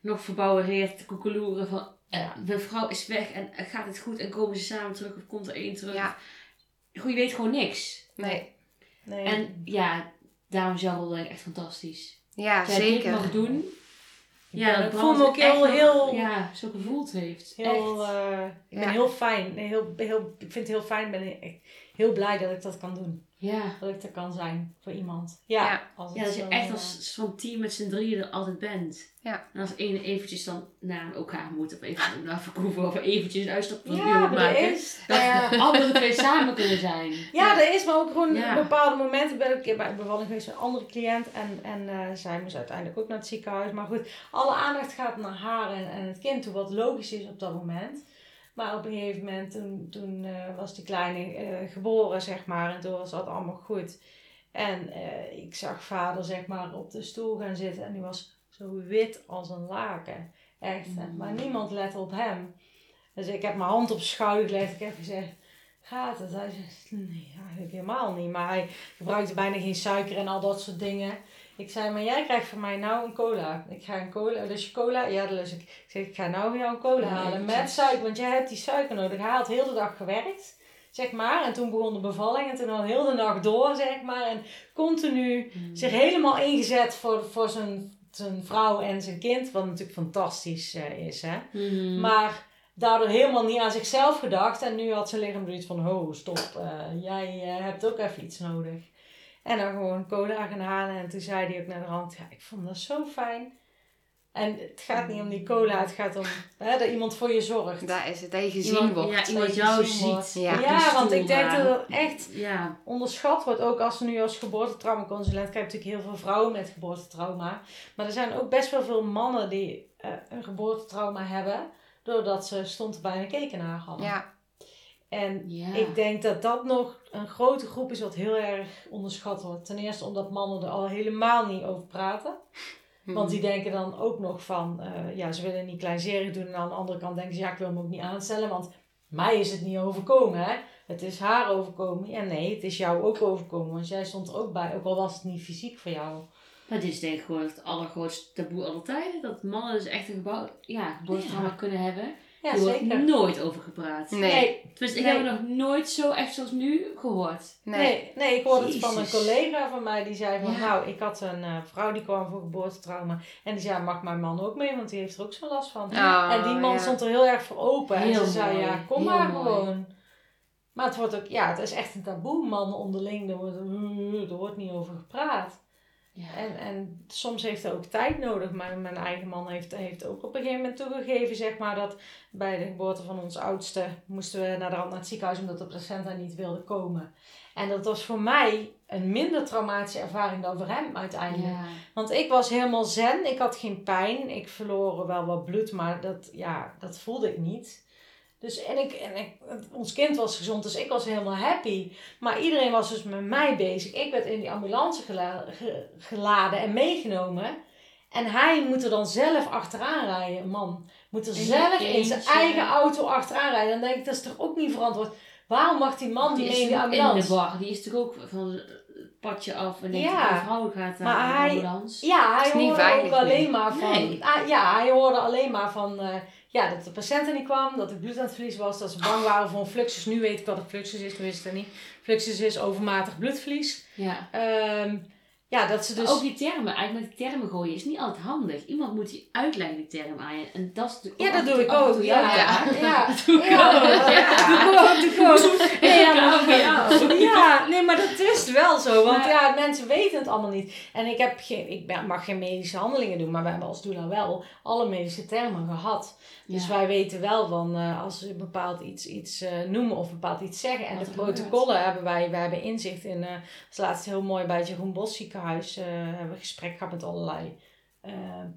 nog verbouwereerd te koekeloeren van... eh, Ja. mijn vrouw is weg en eh, gaat het goed en komen ze samen terug of komt er één terug? Ja. Goed, je weet gewoon niks. Nee. Nee. En ja, daarom zelf wel denk ik echt fantastisch. Ja, Dat jij dit zeker. mag doen. Ik Ja, dat ik voel me ook heel, heel, Ja, zo gevoeld heeft. heel, echt. eh, ik ben Ja. heel fijn. Nee, Heel, heel, ik vind het heel fijn. Ik ben echt heel blij dat ik dat kan doen. Ja. Dat ik er kan zijn voor iemand. Ja, Ja. als Ja, dat je echt eh, als zo'n team met z'n drieën er altijd bent. Ja. En als één eventjes dan naar elkaar moet, of even naar verkoeven, of eventjes een uitstapje van Ja, moet maar maken. er is. Dat ja, de andere twee samen kunnen zijn. Ja, er is, maar ook gewoon Ja. bepaalde momenten. Ben ik een keer bij een bevalling geweest een andere cliënt. En, en eh, zij moest uiteindelijk ook naar het ziekenhuis. Maar goed, alle aandacht gaat naar haar en, en het kind toe, wat logisch is op dat moment. Maar op een gegeven moment, toen, toen eh, was die kleine eh, geboren, zeg maar. En toen was dat allemaal goed. En eh, ik zag vader, zeg maar, op de stoel gaan zitten. En die was zo wit als een laken. Echt. Mm. Maar niemand lette op hem. Dus ik heb mijn hand op zijn schouder gelegd. Ik heb gezegd, gaat het? Hij zei, nee, eigenlijk helemaal niet. Maar hij gebruikte bijna geen suiker en al dat soort dingen. Ik zei, maar jij krijgt van mij nou een cola. Ik ga een cola, dus je cola? Ja, dus ik, ik zeg, ik ga nou voor jou een cola halen met suiker. Want jij hebt die suiker nodig. Hij had heel de dag gewerkt, zeg maar. En toen begon de bevalling en toen al heel de nacht door, zeg maar. En continu zich helemaal ingezet voor, voor zijn, zijn vrouw en zijn kind. Wat natuurlijk fantastisch eh, is, hè. Mhm. Maar daardoor helemaal niet aan zichzelf gedacht. En nu had zijn lichaam zoiets van, ho, stop, eh, jij eh, hebt ook even iets nodig. En dan gewoon cola gaan halen. En toen zei hij ook naar de rand, ja, ik vond dat zo fijn. En het gaat niet om die cola, het gaat om hè, dat iemand voor je zorgt. Daar is het, dat je gezien iemand, wordt. Ja, iemand Dat je jou wordt. ziet. Ja. want ik denk dat het echt Ja, onderschat wordt. Ook als nu als geboortetraumaconsulent krijg je natuurlijk heel veel vrouwen met geboortetrauma. Maar er zijn ook best wel veel mannen die eh, een geboortetrauma hebben. Doordat ze stond bij een kekenaar hadden. Ja, En ja. ik denk dat dat nog een grote groep is wat heel erg onderschat wordt. Ten eerste omdat mannen er al helemaal niet over praten. Want die denken dan ook nog van, eh, ja, ze willen niet kleinzerig doen. En aan de andere kant denken ze, ja, ik wil me ook niet aanstellen. Want mij is het niet overkomen, hè. Het is haar overkomen. Ja, nee, het is jou ook overkomen. Want jij stond er ook bij, ook al was het niet fysiek voor jou. Maar dit is denk ik gewoon het allergrootste taboe aller tijden. Dat mannen dus echt een gebouw, ja, geboortetrauma Ja. kunnen hebben. Ja, er wordt zeker. nooit over gepraat. Nee. Tenminste, ik Nee. heb het nog nooit zo echt zoals nu gehoord. nee. Nee, nee, ik hoorde het van een collega van mij die zei van Ja. nou, ik had een eh, vrouw die kwam voor geboortetrauma. En die zei, mag mijn man ook mee, want die heeft er ook zo last van. Oh, en die man ja. stond er heel erg voor open. en ze zei, ja, kom heel maar mooi. gewoon. Maar het wordt ook, ja, het is echt een taboe, mannen onderling, er wordt, er wordt niet over gepraat. Ja. En, en soms heeft het ook tijd nodig. Maar mijn eigen man heeft, heeft ook op een gegeven moment toegegeven, zeg maar, dat bij de geboorte van ons oudste moesten we naar de rand naar het ziekenhuis omdat de placenta niet wilde komen. En dat was voor mij een minder traumatische ervaring dan voor hem uiteindelijk. Ja. Want ik was helemaal zen, ik had geen pijn, ik verloor wel wat bloed, maar dat, ja, dat voelde ik niet. Dus, en ik, en ik, ons kind was gezond, dus ik was helemaal happy. Maar iedereen was dus met mij bezig. Ik werd in die ambulance gela- ge- geladen en meegenomen. En hij moet er dan zelf achteraan rijden, een man. Moet er zelf in zijn eigen auto achteraan rijden. Dan denk ik, dat is toch ook niet verantwoord. Waarom mag die man Die in de toch in de ambulance? bar. Die is toch ook van het padje af en denkt, Ja. mijn vrouw gaat naar Maar de hij- ambulance. Ja, hij hoorde ook alleen maar van. Nee. Ah, ja, hij hoorde alleen maar van. eh, ja, dat de patiënt er niet kwam, dat het bloed aan het verlies was, dat ze bang waren voor een fluxus. Nu weet ik wat een fluxus is, wist ik het niet. Fluxus is overmatig bloedverlies. Ja. Ehm, ja, dat ze dus... Ook die termen, eigenlijk met die termen gooien is niet altijd handig. Iemand moet je uitleggen die term aan je. En dat is Ja, dat doe ik ook. Ja, ja, ja. Dat doe ik ook. ja, doe ik ook, ik. Nee, ja, Ja, maar- nee, dat is wel zo. Want ja, mensen weten het allemaal niet. En ik, heb geen, ik mag geen medische handelingen doen, maar we hebben als doula wel alle medische termen gehad. Dus wij weten wel van eh, als ze bepaald iets, iets eh, noemen of bepaald iets zeggen. En Wat de protocollen hebben wij, wij hebben inzicht in. dat is laatst heel mooi bij het Jeroen Bos ziekenhuis. hebben we gesprek gehad met allerlei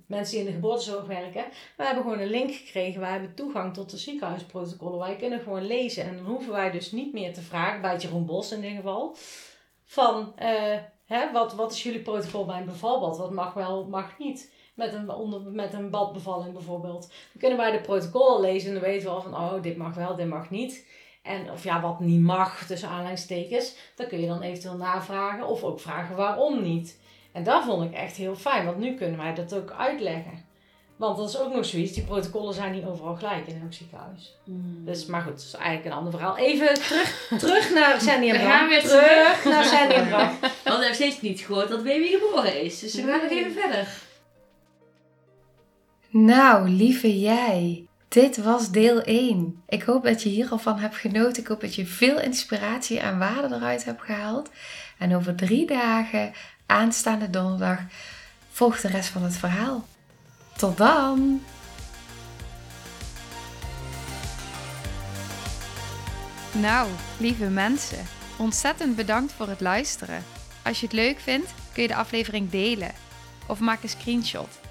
mensen die in de geboortezorg werken. We hebben gewoon een link gekregen. Wij hebben toegang tot de ziekenhuisprotocollen. Wij kunnen gewoon lezen. En dan hoeven wij dus niet meer te vragen, bij het Jeroen Bos in dit geval. Van, hè, wat, wat is jullie protocol bij een bevalbad? Wat mag wel, mag niet? Met een, onder, met een badbevalling bijvoorbeeld. Dan kunnen wij de protocollen lezen en dan weten we al van, oh, dit mag wel, dit mag niet. En of ja, wat niet mag, tussen aanleidingstekens, dan kun je dan eventueel navragen of ook vragen waarom niet. En dat vond ik echt heel fijn, want nu kunnen wij dat ook uitleggen. Want dat is ook nog zoiets, die protocollen zijn niet overal gelijk in elk ziekenhuis. Mm. Dus, maar goed, dat is eigenlijk een ander verhaal. Even terug, terug naar Sandy en We gaan weer terug naar Sandy en Bram. We nog steeds niet gehoord dat baby geboren is. Dus we gaan nog even verder. Nou, lieve jij. Dit was deel 1. Ik hoop dat je hier al van hebt genoten. Ik hoop dat je veel inspiratie en waarde eruit hebt gehaald. En over drie dagen, aanstaande donderdag, volgt de rest van het verhaal. Tot dan! Nou, lieve mensen, ontzettend bedankt voor het luisteren. Als je het leuk vindt, kun je de aflevering delen. Of maak een screenshot